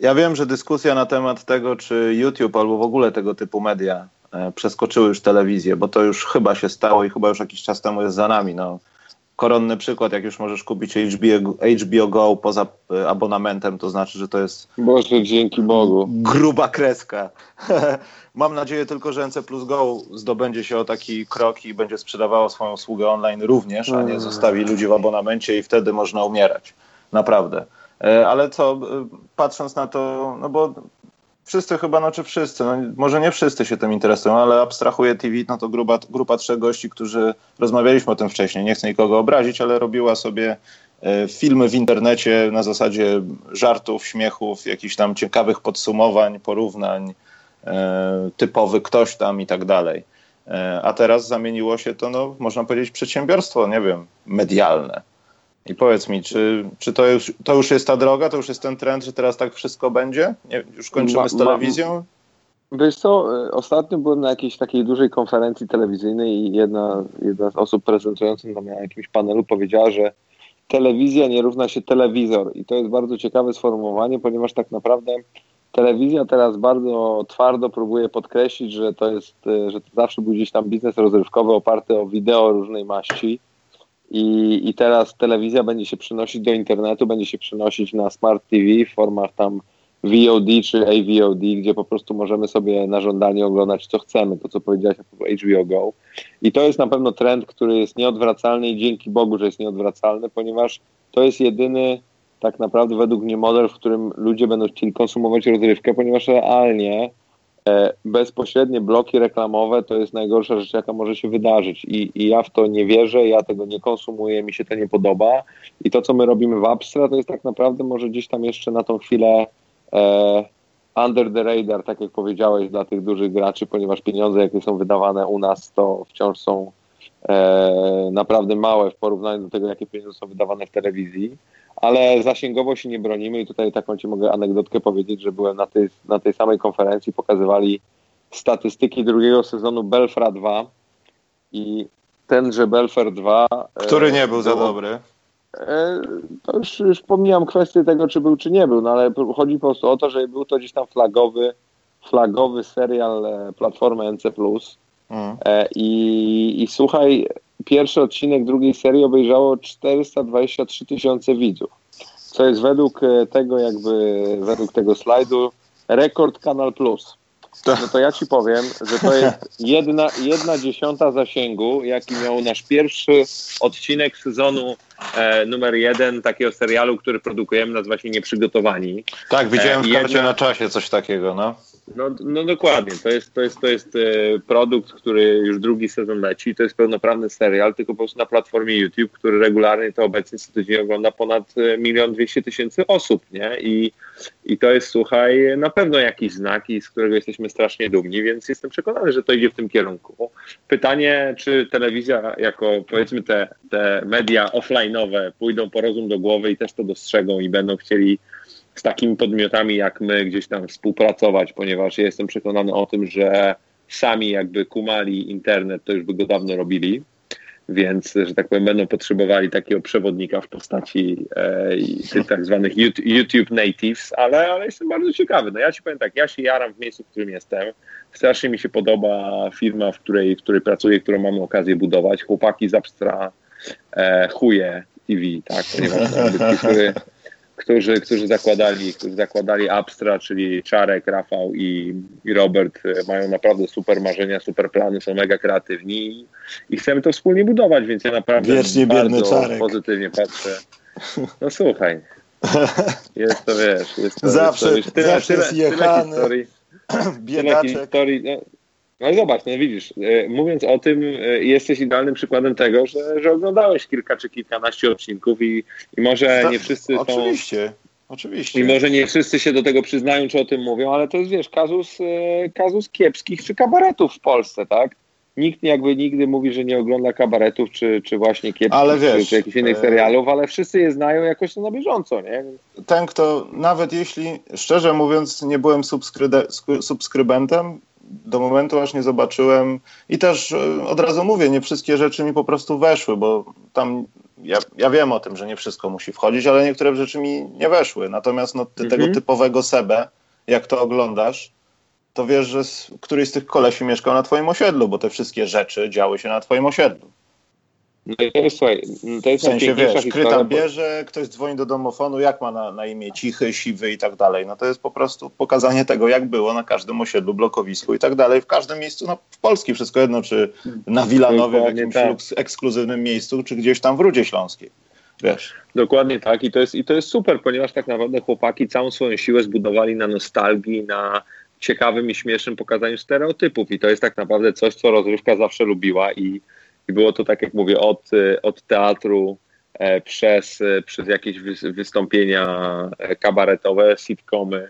ja wiem, że dyskusja na temat tego, czy YouTube albo w ogóle tego typu media e, przeskoczyły już telewizję, bo to już chyba się stało i chyba już jakiś czas temu jest za nami. No, koronny przykład, jak już możesz kupić HBO, HBO Go poza e, abonamentem, to znaczy, że to jest. Boże, dzięki Bogu. Gruba kreska. Mam nadzieję tylko, że NC Plus Go zdobędzie się o taki krok i będzie sprzedawało swoją usługę online również, a nie mm. zostawi ludzi w abonamencie i wtedy można umierać. Naprawdę. E, ale co, e, patrząc na to, no bo wszyscy chyba, no czy wszyscy, no może nie wszyscy się tym interesują, ale abstrahuję TV, no to grupa, grupa trzech gości, którzy rozmawialiśmy o tym wcześniej, nie chcę nikogo obrazić, ale robiła sobie e, filmy w internecie na zasadzie żartów, śmiechów, jakichś tam ciekawych podsumowań, porównań, typowy ktoś tam i tak dalej. A teraz zamieniło się to, no, można powiedzieć, przedsiębiorstwo, nie wiem, medialne. I powiedz mi, czy, czy to, już, to już jest ta droga, to już jest ten trend, że teraz tak wszystko będzie? Nie, już kończymy z telewizją? Wiesz co, e, ostatnio byłem na jakiejś takiej dużej konferencji telewizyjnej i jedna, jedna z osób prezentujących tam na jakimś panelu powiedziała, że telewizja nie równa się telewizor. I to jest bardzo ciekawe sformułowanie, ponieważ tak naprawdę telewizja teraz bardzo twardo próbuje podkreślić, że to jest, e, że to zawsze był gdzieś tam biznes rozrywkowy oparty o wideo różnej maści i, I teraz telewizja będzie się przenosić do internetu, będzie się przenosić na Smart TV w formach tam VOD czy AVOD, gdzie po prostu możemy sobie na żądanie oglądać co chcemy, to co powiedziałeś HBO Go. I to jest na pewno trend, który jest nieodwracalny i dzięki Bogu, że jest nieodwracalny, ponieważ to jest jedyny tak naprawdę według mnie model, w którym ludzie będą chcieli konsumować rozrywkę, ponieważ realnie bezpośrednie bloki reklamowe to jest najgorsza rzecz, jaka może się wydarzyć. I, I, ja w to nie wierzę, ja tego nie konsumuję, mi się to nie podoba. I to, co my robimy w Abstra, to jest tak naprawdę może gdzieś tam jeszcze na tą chwilę e, under the radar, tak jak powiedziałeś, dla tych dużych graczy, ponieważ pieniądze, jakie są wydawane u nas, to wciąż są e, naprawdę małe w porównaniu do tego, jakie pieniądze są wydawane w telewizji ale zasięgowo się nie bronimy i tutaj taką ci mogę anegdotkę powiedzieć, że byłem na tej, na tej samej konferencji, pokazywali statystyki drugiego sezonu Belfra 2 i tenże Belfer 2... Który nie był za dobry. E, to już, już pomijam kwestię tego, czy był, czy nie był, no ale chodzi po prostu o to, że był to gdzieś tam flagowy, flagowy serial e, Platformy NC+. Mm. E, I, I słuchaj, pierwszy odcinek drugiej serii obejrzało 423 tysiące widzów, co jest według tego jakby, według tego slajdu rekord Kanal Plus. No to ja ci powiem, że to jest jedna, jedna dziesiąta zasięgu, jaki miał nasz pierwszy odcinek sezonu e, numer jeden takiego serialu, który produkujemy, nazywa się Nieprzygotowani. Tak, widziałem e, w karcie jedna... na czasie coś takiego, no. No, no dokładnie, to jest, to jest, to jest e, produkt, który już drugi sezon leci, to jest pełnoprawny serial, tylko po prostu na platformie YouTube, który regularnie to obecnie co tydzień ogląda ponad e, milion dwieście tysięcy osób, nie? I, I to jest, słuchaj, na pewno jakiś znak, i z którego jesteśmy strasznie dumni, więc jestem przekonany, że to idzie w tym kierunku. Pytanie, czy telewizja jako powiedzmy te, te media offline'owe pójdą po rozum do głowy i też to dostrzegą i będą chcieli z takimi podmiotami jak my gdzieś tam współpracować, ponieważ ja jestem przekonany o tym, że sami jakby kumali internet, to już by go dawno robili, więc, że tak powiem, będą potrzebowali takiego przewodnika w postaci e, tych tak zwanych YouTube natives, ale, ale jestem bardzo ciekawy. No ja ci powiem tak, ja się jaram w miejscu, w którym jestem. Strasznie mi się podoba firma, w której, w której pracuję, którą mamy okazję budować. Chłopaki z Abstra e, chuje TV, tak, ponieważ którzy, którzy zakładali, którzy zakładali Abstra, czyli Czarek, Rafał i, i Robert e, mają naprawdę super marzenia, super plany, są mega kreatywni i, i chcemy to wspólnie budować, więc ja naprawdę Wiecznie bardzo Czarek. pozytywnie patrzę. No słuchaj, jest to wiesz, jest to, zawsze, jest to, wiesz, tyle, zawsze tyle, tyle, tyle tyle historii, no, no zobacz, no widzisz, e, mówiąc o tym, e, jesteś idealnym przykładem tego, że, że oglądałeś kilka czy kilkanaście odcinków i, i może nie wszyscy są... Oczywiście, oczywiście. I może nie wszyscy się do tego przyznają, czy o tym mówią, ale to jest, wiesz, kazus, e, kazus kiepskich czy kabaretów w Polsce, tak? Nikt jakby nigdy mówi, że nie ogląda kabaretów, czy, czy właśnie kiepskich, ale wiesz, czy, czy jakichś innych serialów, ale wszyscy je znają jakoś na bieżąco, nie? Ten, kto, nawet jeśli, szczerze mówiąc, nie byłem subskrybentem, do momentu, aż nie zobaczyłem i też e, od razu mówię, nie wszystkie rzeczy mi po prostu weszły, bo tam ja, ja wiem o tym, że nie wszystko musi wchodzić, ale niektóre rzeczy mi nie weszły. Natomiast no, ty, mhm. tego typowego Sebę, jak to oglądasz, to wiesz, że któryś z tych kolesi mieszkał na twoim osiedlu, bo te wszystkie rzeczy działy się na twoim osiedlu. No i to jest, słuchaj, to jest w sensie, wiesz, kryta bierze, ktoś dzwoni do domofonu, jak ma na, na imię cichy, siwy i tak dalej. No to jest po prostu pokazanie tego, jak było na każdym osiedlu, blokowisku i tak dalej. W każdym miejscu, no w Polsce wszystko jedno, czy na Wilanowie, w jakimś tak. ekskluzywnym miejscu, czy gdzieś tam w Rudzie Śląskiej. Wiesz. Dokładnie tak I to, jest, i to jest super, ponieważ tak naprawdę chłopaki całą swoją siłę zbudowali na nostalgii, na ciekawym i śmiesznym pokazaniu stereotypów i to jest tak naprawdę coś, co rozrywka zawsze lubiła i i było to, tak jak mówię, od, e, od teatru e, przez, e, przez jakieś wystąpienia kabaretowe, sitcomy,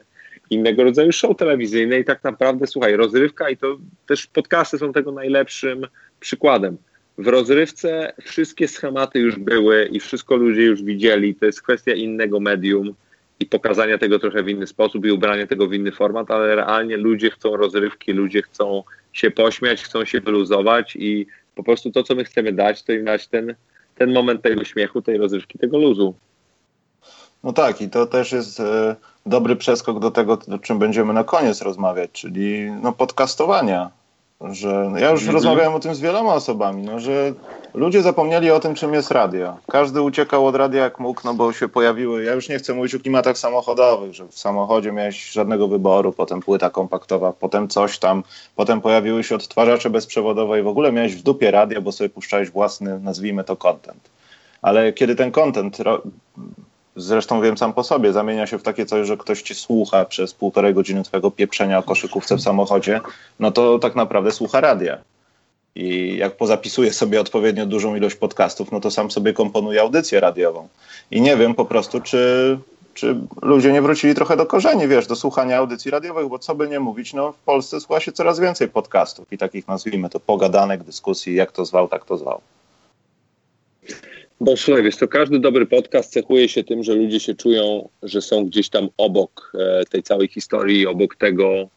innego rodzaju show telewizyjne i tak naprawdę, słuchaj, rozrywka i to też podcasty są tego najlepszym przykładem. W rozrywce wszystkie schematy już były i wszystko ludzie już widzieli. To jest kwestia innego medium i pokazania tego trochę w inny sposób i ubrania tego w inny format, ale realnie ludzie chcą rozrywki, ludzie chcą się pośmiać, chcą się wyluzować i po prostu to, co my chcemy dać, to im dać ten, ten moment tego śmiechu, tej rozrywki, tego luzu. No tak, i to też jest e, dobry przeskok do tego, o czym będziemy na koniec rozmawiać, czyli no, podcastowania że ja już -hmm. rozmawiałem o tym z wieloma osobami, no, że ludzie zapomnieli o tym, czym jest radio. Każdy uciekał od radia jak mógł, no bo się pojawiły, ja już nie chcę mówić o klimatach samochodowych, że w samochodzie miałeś żadnego wyboru, potem płyta kompaktowa, potem coś tam, potem pojawiły się odtwarzacze bezprzewodowe i w ogóle miałeś w dupie radio, bo sobie puszczałeś własny, nazwijmy to, content. Ale kiedy ten content zresztą wiem sam po sobie, zamienia się w takie coś, że ktoś ci słucha przez półtorej godziny twojego pieprzenia o koszykówce w samochodzie, no to tak naprawdę słucha radia. I jak pozapisuje sobie odpowiednio dużą ilość podcastów, no to sam sobie komponuje audycję radiową. I nie wiem po prostu, czy, czy ludzie nie wrócili trochę do korzeni, wiesz, do słuchania audycji radiowych, bo co by nie mówić, no w Polsce słucha się coraz więcej podcastów i takich nazwijmy to pogadanek, dyskusji, jak to zwał, tak to zwał. Bo słuchaj, wiesz, to każdy dobry podcast cechuje się tym, że ludzie się czują, że są gdzieś tam obok e, tej całej historii, obok tego,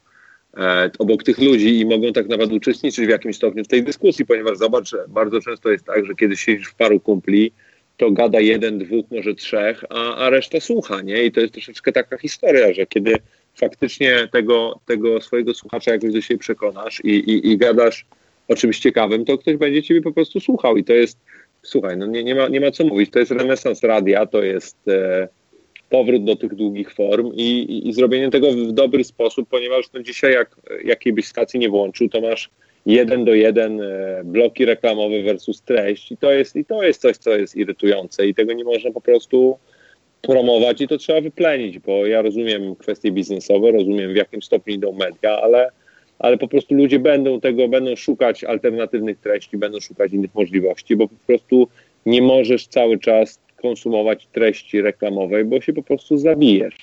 e, obok tych ludzi i mogą tak naprawdę uczestniczyć w jakimś stopniu w tej dyskusji, ponieważ zobacz, że bardzo często jest tak, że kiedy siedzisz w paru kumpli, to gada jeden, dwóch, może trzech, a, a reszta słucha, nie? I to jest troszeczkę taka historia, że kiedy faktycznie tego, tego swojego słuchacza jakoś do siebie przekonasz i, i, i gadasz o czymś ciekawym, to ktoś będzie ciebie po prostu słuchał i to jest słuchaj, no nie, nie, ma, nie ma co mówić. To jest renesans radia, to jest e, powrót do tych długich form i, i, i, zrobienie tego w dobry sposób, ponieważ no dzisiaj jak jakiej byś stacji nie włączył, to masz jeden do jeden e, bloki reklamowe versus treść i to, jest, i to jest coś, co jest irytujące i tego nie można po prostu promować i to trzeba wyplenić, bo ja rozumiem kwestie biznesowe, rozumiem w jakim stopniu idą media, ale ale po prostu ludzie będą tego, będą szukać alternatywnych treści, będą szukać innych możliwości, bo po prostu nie możesz cały czas konsumować treści reklamowej, bo się po prostu zabijesz.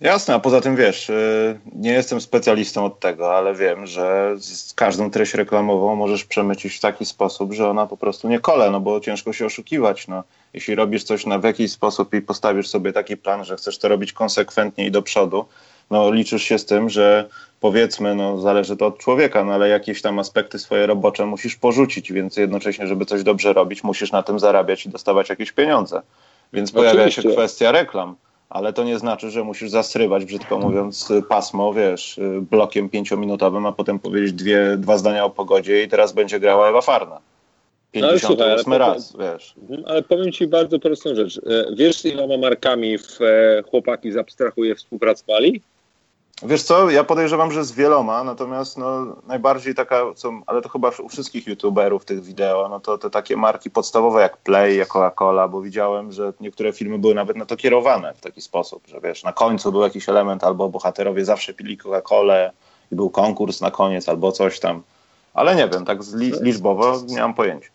Jasne, a poza tym wiesz, y, nie jestem specjalistą od tego, ale wiem, że z każdą treść reklamową możesz przemycić w taki sposób, że ona po prostu nie kole, no bo ciężko się oszukiwać. No. Jeśli robisz coś na w jakiś sposób i postawisz sobie taki plan, że chcesz to robić konsekwentnie i do przodu, no liczysz się z tym, że powiedzmy, no zależy to od człowieka, no ale jakieś tam aspekty swoje robocze musisz porzucić, więc jednocześnie, żeby coś dobrze robić, musisz na tym zarabiać i dostawać jakieś pieniądze. Więc pojawia Oczywiście. się kwestia reklam, ale to nie znaczy, że musisz zasrywać, brzydko mówiąc, pasmo, wiesz, blokiem pięciominutowym, a potem powiedzieć dwie, dwa zdania o pogodzie i teraz będzie grała Ewa Farna. 58 no, raz, powiem, wiesz. Mhm, ale powiem Ci bardzo prostą rzecz. E, wiesz, iloma markami w e, chłopaki zabstrahuje współpracowali? Wiesz co, ja podejrzewam, że z wieloma, natomiast no, najbardziej taka, co, ale to chyba u wszystkich youtuberów tych wideo, no to te takie marki podstawowe jak Play, jak Coca-Cola, bo widziałem, że niektóre filmy były nawet na to kierowane w taki sposób, że wiesz, na końcu był jakiś element, albo bohaterowie zawsze pili Coca-Colę i był konkurs na koniec, albo coś tam. Ale nie wiem, tak liczbowo nie mam pojęcia.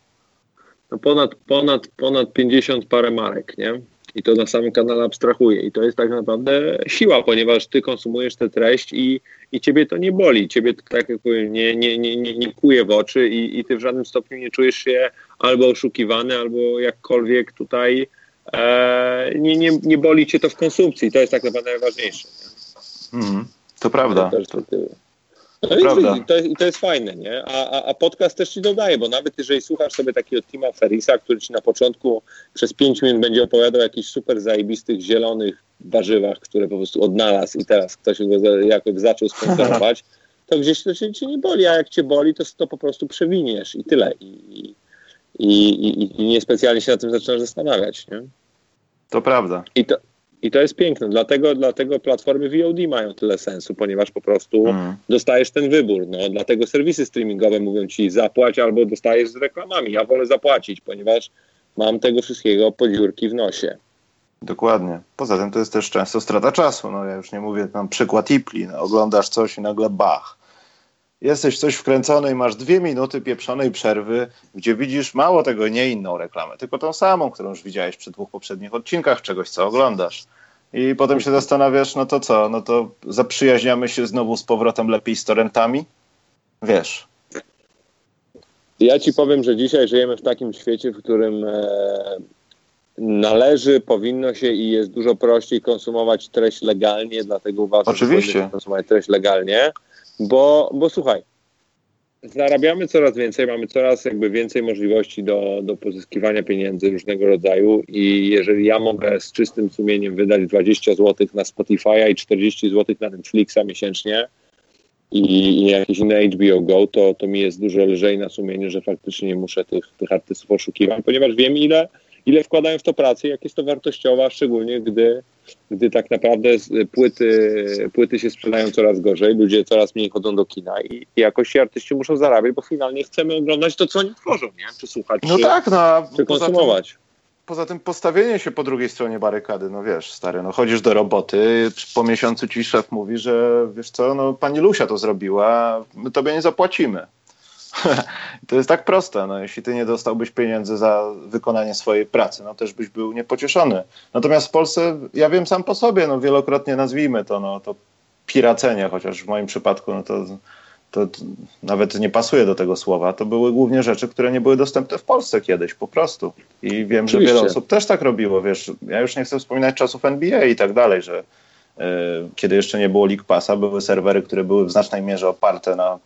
No ponad, ponad, ponad 50 parę marek, nie? I to na samym kanale abstrahuje. I to jest tak naprawdę siła, ponieważ ty konsumujesz tę treść i, i ciebie to nie boli. Ciebie, tak jak powiem, nie, nie, nie, nie, nie kuje w oczy i, i ty w żadnym stopniu nie czujesz się albo oszukiwany, albo jakkolwiek tutaj e, nie, nie, nie boli cię to w konsumpcji. To jest tak naprawdę najważniejsze. Mm, to prawda. To, to, no i, to, i to jest fajne, nie? A, a, a, podcast też ci dodaje, bo nawet jeżeli słuchasz sobie takiego Tima Ferisa, który ci na początku przez 5 minut będzie opowiadał o jakichś super zajebistych, zielonych warzywach, które po prostu odnalazł i teraz ktoś go jakoś zaczął sponsorować, to gdzieś to cię, cię, nie boli, a jak cię boli, to, to po prostu przewiniesz i tyle. I, i, i, i niespecjalnie się na tym zaczynasz zastanawiać, nie? To prawda. I to, i to jest piękne. Dlatego, dlatego platformy VOD mają tyle sensu, ponieważ po prostu mm. dostajesz ten wybór. No, dlatego serwisy streamingowe mówią ci zapłać albo dostajesz z reklamami. Ja wolę zapłacić, ponieważ mam tego wszystkiego podziurki w nosie. Dokładnie. Poza tym to jest też często strata czasu. No ja już nie mówię, tam przykład Ipli. No, oglądasz coś i nagle bach jesteś coś wkręcony i masz dwie minuty pieprzonej przerwy, gdzie widzisz mało tego, nie inną reklamę, tylko tą samą, którą już widziałeś przy dwóch poprzednich odcinkach czegoś, co oglądasz. I potem się zastanawiasz, no to co, no to zaprzyjaźniamy się znowu z powrotem lepiej z torrentami? Wiesz. Ja ci powiem, że dzisiaj żyjemy w takim świecie, w którym e, należy, powinno się i jest dużo prościej konsumować treść legalnie, dlatego uważam, Oczywiście. że konsumować treść legalnie bo, bo słuchaj, zarabiamy coraz więcej, mamy coraz jakby więcej możliwości do, do pozyskiwania pieniędzy różnego rodzaju i jeżeli ja mogę z czystym sumieniem wydać 20 zł na Spotify'a i 40 zł na Netflixa miesięcznie i, i jakieś inne HBO Go, to, to mi jest dużo lżej na sumieniu, że faktycznie nie muszę tych, tych artystów oszukiwać, ponieważ wiem ile, ile wkładają w to pracy, jak jest to wartościowe, szczególnie gdy gdy tak naprawdę płyty, płyty się sprzedają coraz gorzej, ludzie coraz mniej chodzą do kina i, jakoś artyści muszą zarabiać, bo finalnie chcemy oglądać to, co oni tworzą, nie? Czy słuchać, no czy, tak, no, czy konsumować. poza tym postawienie się po drugiej stronie barykady, no wiesz, stary, no chodzisz do roboty, po miesiącu ci szef mówi, że wiesz co, no pani Lusia to zrobiła, my tobie nie zapłacimy. to jest tak proste, no jeśli ty nie dostałbyś pieniędzy za wykonanie swojej pracy, no też byś był niepocieszony. Natomiast w Polsce, ja wiem sam po sobie, no wielokrotnie nazwijmy to, no to piracenie, chociaż w moim przypadku, no to to nawet nie pasuje do tego słowa, to były głównie rzeczy, które nie były dostępne w Polsce kiedyś po prostu. I wiem, Oczywiście. że wiele osób też tak robiło, wiesz, ja już nie chcę wspominać czasów NBA i tak dalej, że y, kiedy jeszcze nie było League Passa, były serwery, które były w znacznej mierze oparte na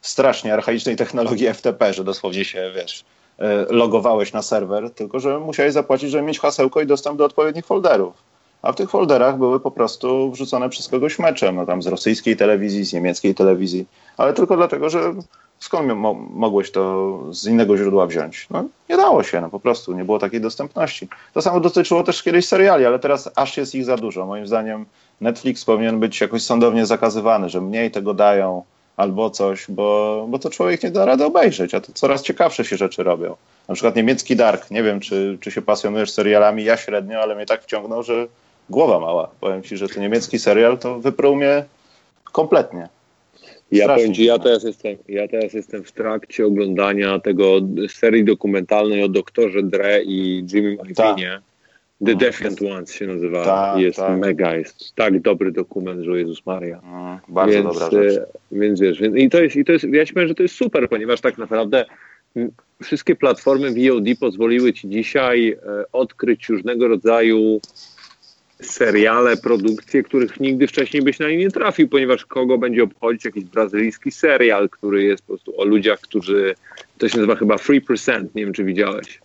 strasznie archaicznej technologii FTP, że dosłownie się, wiesz, y, logowałeś na serwer, tylko że musiałeś zapłacić, żeby mieć hasełko i dostęp do odpowiednich folderów a w tych folderach były po prostu wrzucone przez kogoś mecze, no tam z rosyjskiej telewizji, z niemieckiej telewizji, ale tylko dlatego, że skąd mo mogłeś to z innego źródła wziąć? No nie dało się, no po prostu, nie było takiej dostępności. To samo dotyczyło też kiedyś seriali, ale teraz aż jest ich za dużo. Moim zdaniem Netflix powinien być jakoś sądownie zakazywany, że mniej tego dają albo coś, bo, bo to człowiek nie da rady obejrzeć, a to coraz ciekawsze się rzeczy robią. Na przykład niemiecki Dark, nie wiem, czy, czy się pasjonujesz serialami, ja średnio, ale mnie tak wciągnął, że głowa mała. Powiem ci, że ten niemiecki serial to wypruł mnie kompletnie. Ja powiem ci, ja teraz, jestem, ja teraz jestem w trakcie oglądania tego serii dokumentalnej o doktorze Dre i Jimmy Iovine. The no, Defiant Ones się nazywa. Ta, jest ta. mega, jest tak dobry dokument, że Jezus Maria. No, bardzo więc, dobra rzecz. E, więc wiesz, i to jest, i to jest, ja ci powiem, że to jest super, ponieważ tak naprawdę wszystkie platformy VOD pozwoliły ci dzisiaj e, odkryć różnego rodzaju seriale, produkcje, których nigdy wcześniej byś na nie nie trafił, ponieważ kogo będzie obchodzić jakiś brazylijski serial, który jest po prostu o ludziach, którzy, to się nazywa chyba 3%, nie wiem czy widziałeś.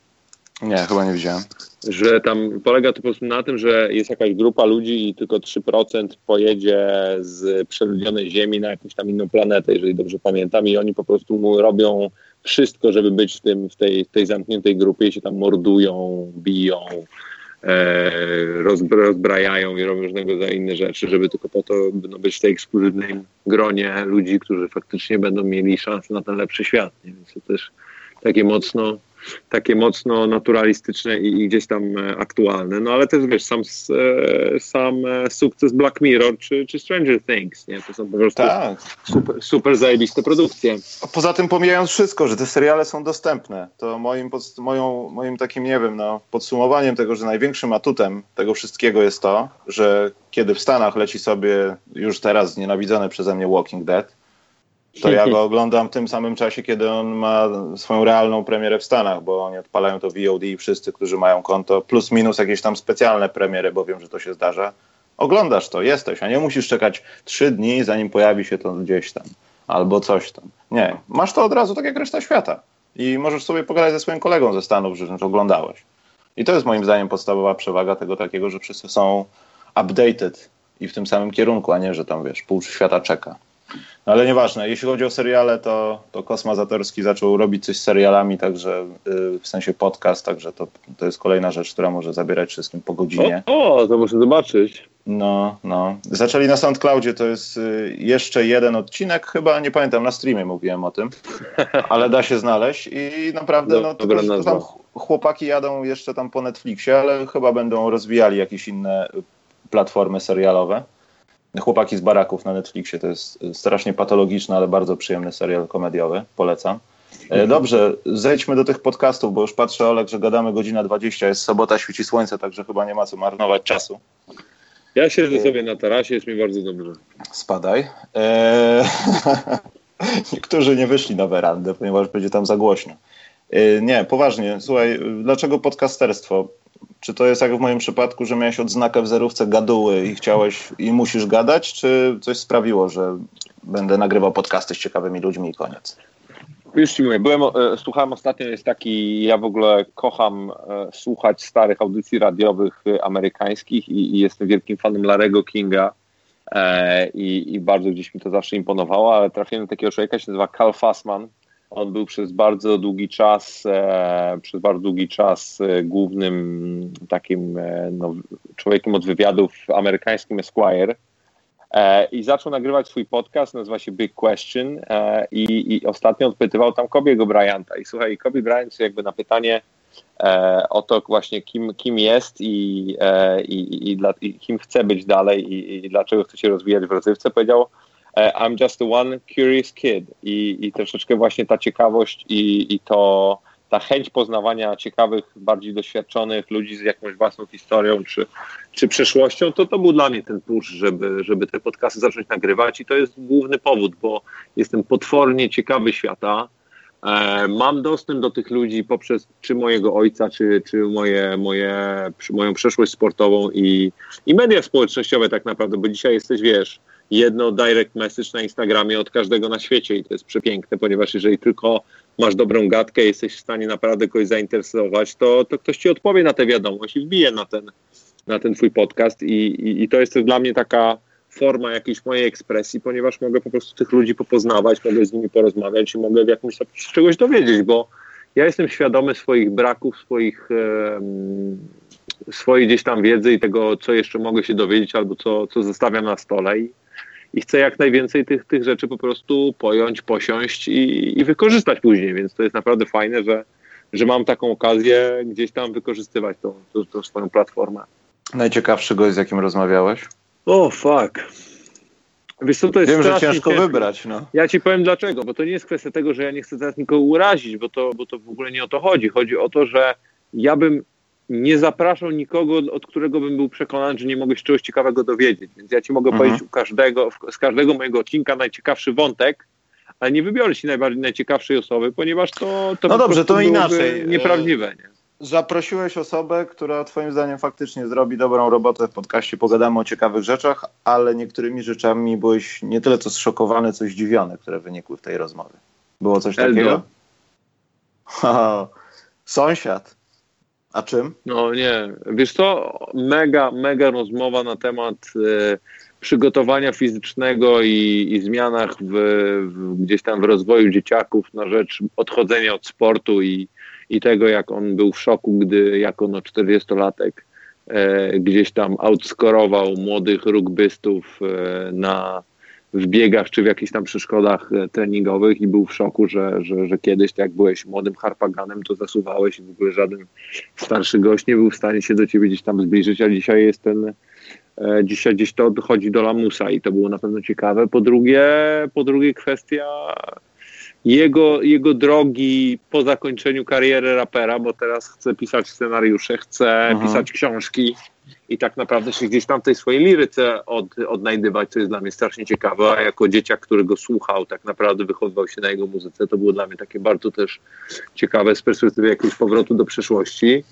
Nie, chyba nie widziałem. Że tam polega to po prostu na tym, że jest jakaś grupa ludzi i tylko 3% pojedzie z przeludnionej Ziemi na jakąś tam inną planetę, jeżeli dobrze pamiętam, i oni po prostu robią wszystko, żeby być w, tym, w, tej, tej zamkniętej grupie i się tam mordują, biją, E, rozbrajają i robią różnego rodzaju inne rzeczy, żeby tylko po to no, być w tej ekskluzywnej gronie ludzi, którzy faktycznie będą mieli szansę na ten lepszy świat. Nie? Więc to też takie mocno takie mocno naturalistyczne i, i, gdzieś tam e, aktualne. No ale też wiesz, sam, e, sam e, sukces Black Mirror czy, czy Stranger Things, nie? To są po prostu tak. super, super zajebiste produkcje. Poza tym pomijając wszystko, że te seriale są dostępne, to moim, pod, moją, moim takim, nie wiem, no, podsumowaniem tego, że największym atutem tego wszystkiego jest to, że kiedy w Stanach leci sobie już teraz znienawidzony przeze mnie Walking Dead, to ja go oglądam w tym samym czasie, kiedy on ma swoją realną premierę w Stanach, bo oni odpalają to VOD i wszyscy, którzy mają konto, plus minus jakieś tam specjalne premiery, bo wiem, że to się zdarza. Oglądasz to, jesteś, a nie musisz czekać trzy dni, zanim pojawi się to gdzieś tam, albo coś tam. Nie, masz to od razu tak jak reszta świata. I możesz sobie pogadać ze swoim kolegą ze Stanów, że to oglądałeś. I to jest moim zdaniem podstawowa przewaga tego takiego, że wszyscy są updated i w tym samym kierunku, a nie, że tam wiesz, pół świata czeka. No ale nieważne, jeśli chodzi o seriale, to, to Kosma Zatorski zaczął robić coś z serialami, także yy, w sensie podcast, także to, to jest kolejna rzecz, która może zabierać wszystkim po godzinie. O, o to muszę zobaczyć. No, no. Zaczęli na SoundCloudzie, to jest y, jeszcze jeden odcinek, chyba, nie pamiętam, na streamie mówiłem o tym, ale da się znaleźć i naprawdę, no, to, to tam chłopaki jadą jeszcze tam po Netflixie, ale chyba będą rozwijali jakieś inne platformy serialowe. Chłopaki z baraków na Netflixie to jest strasznie patologiczny, ale bardzo przyjemny serial komediowy. Polecam. E, dobrze, zejdźmy do tych podcastów, bo już patrzę, Olek, że gadamy godzina 20, jest sobota, świeci słońce, także chyba nie ma co marnować czasu. Ja siedzę sobie na tarasie, jest mi bardzo dobrze. Spadaj. Eee... Niektórzy nie wyszli na werandę, ponieważ będzie tam za głośno. Eee, nie, poważnie, słuchaj, dlaczego podcasterstwo? Czy to jest jak w moim przypadku, że miałeś odznakę w zerówce gaduły i chciałeś i musisz gadać, czy coś sprawiło, że będę nagrywał podcasty z ciekawymi ludźmi i koniec? Już ci mówię, byłem, e, słuchałem ostatnio, jest taki, ja w ogóle kocham e, słuchać starych audycji radiowych e, amerykańskich i, i jestem wielkim fanem Larego Kinga i, i, bardzo gdzieś mi to zawsze imponowało, ale trafiłem do takiego człowieka, się nazywa Cal Fassman, on był przez bardzo długi czas, e, przez bardzo długi czas e, głównym takim e, no, człowiekiem od wywiadów amerykańskim Esquire. E, I zaczął nagrywać swój podcast, nazywa się Big Question e, i, i, ostatnio odpytywał tam Kobiego Bryanta. I słuchaj, Kobe Bryant jakby na pytanie, e, o to właśnie, kim, kim jest i, i, i, dla, i, kim chce być dalej i, i dlaczego chce się rozwijać w rozrywce, powiedział I'm just one curious kid i, i troszeczkę właśnie ta ciekawość i, i to ta chęć poznawania ciekawych, bardziej doświadczonych ludzi z jakąś własną historią czy, czy przeszłością, to to był dla mnie ten push, żeby, żeby te podcasty zacząć nagrywać i to jest główny powód, bo jestem potwornie ciekawy świata. E, mam dostęp do tych ludzi poprzez czy mojego ojca, czy, czy moje, moje, moją przeszłość sportową i, i media społecznościowe tak naprawdę, bo dzisiaj jesteś, wiesz, jedno direct message na Instagramie od każdego na świecie i to jest przepiękne, ponieważ jeżeli tylko masz dobrą gadkę, jesteś w stanie naprawdę kogoś zainteresować, to, to ktoś ci odpowie na tę wiadomość i wbije na ten, na ten twój podcast. I, i, i to jest dla mnie taka forma jakiejś mojej ekspresji, ponieważ mogę po prostu tych ludzi popoznawać, mogę z nimi porozmawiać i mogę w jakimś stopniu czegoś dowiedzieć, bo ja jestem świadomy swoich braków, swoich, um, swojej gdzieś tam wiedzy i tego, co jeszcze mogę się dowiedzieć albo co, co zostawiam na stole i, i chcę jak najwięcej tych, tych rzeczy po prostu pojąć, posiąść i, i wykorzystać później, więc to jest naprawdę fajne, że, że mam taką okazję gdzieś tam wykorzystywać tą, tą, tą swoją platformę. Najciekawszy gość, z jakim rozmawiałeś? O, oh, fuck. Wiesz co, to jest Wiem, że ciężko wybrać. No. Ja ci powiem dlaczego, bo to nie jest kwestia tego, że ja nie chcę teraz nikogo urazić, bo to, bo to w ogóle nie o to chodzi. Chodzi o to, że ja bym nie zapraszał nikogo, od którego bym był przekonany, że nie mogę się czegoś ciekawego dowiedzieć. Więc ja ci mogę mhm. powiedzieć u każdego, z każdego mojego odcinka najciekawszy wątek, ale nie wybiorę ci najbardziej najciekawszej osoby, ponieważ to, to no dobrze, to inaczej. nieprawdziwe. Nie? Zaprosiłeś osobę, która Twoim zdaniem faktycznie zrobi dobrą robotę w podcaście. Pogadamy o ciekawych rzeczach, ale niektórymi rzeczami byłeś nie tyle co zszokowany, co zdziwiony, które wynikły w tej rozmowie. Było coś takiego? sąsiad. A czym? No nie, wiesz co, mega, mega rozmowa na temat e, przygotowania fizycznego i, i zmianach w, w, gdzieś tam w rozwoju dzieciaków na rzecz odchodzenia od sportu i, i tego, jak on był w szoku, gdy jako no 40-latek e, gdzieś tam outskorował młodych rugbystów e, na w biegach czy w jakichś tam przeszkodach e, treningowych i był w szoku, że, że, że kiedyś, jak byłeś młodym harpaganem, to zasuwałeś i w ogóle żaden starszy gość nie był w stanie się do ciebie gdzieś tam zbliżyć, a dzisiaj jest ten, e, dzisiaj gdzieś to dochodzi do lamusa i to było na pewno ciekawe. Po drugie, po drugie kwestia jego, jego drogi po zakończeniu kariery rapera, bo teraz chce pisać scenariusze, chce mhm. pisać książki i tak naprawdę się gdzieś tam w tej swojej liryce od, odnajdywać, co jest dla mnie strasznie ciekawe, a jako dzieciak, który go słuchał, tak naprawdę wychowywał się na jego muzyce, to było dla mnie takie bardzo też ciekawe z perspektywy jakiegoś powrotu do przeszłości.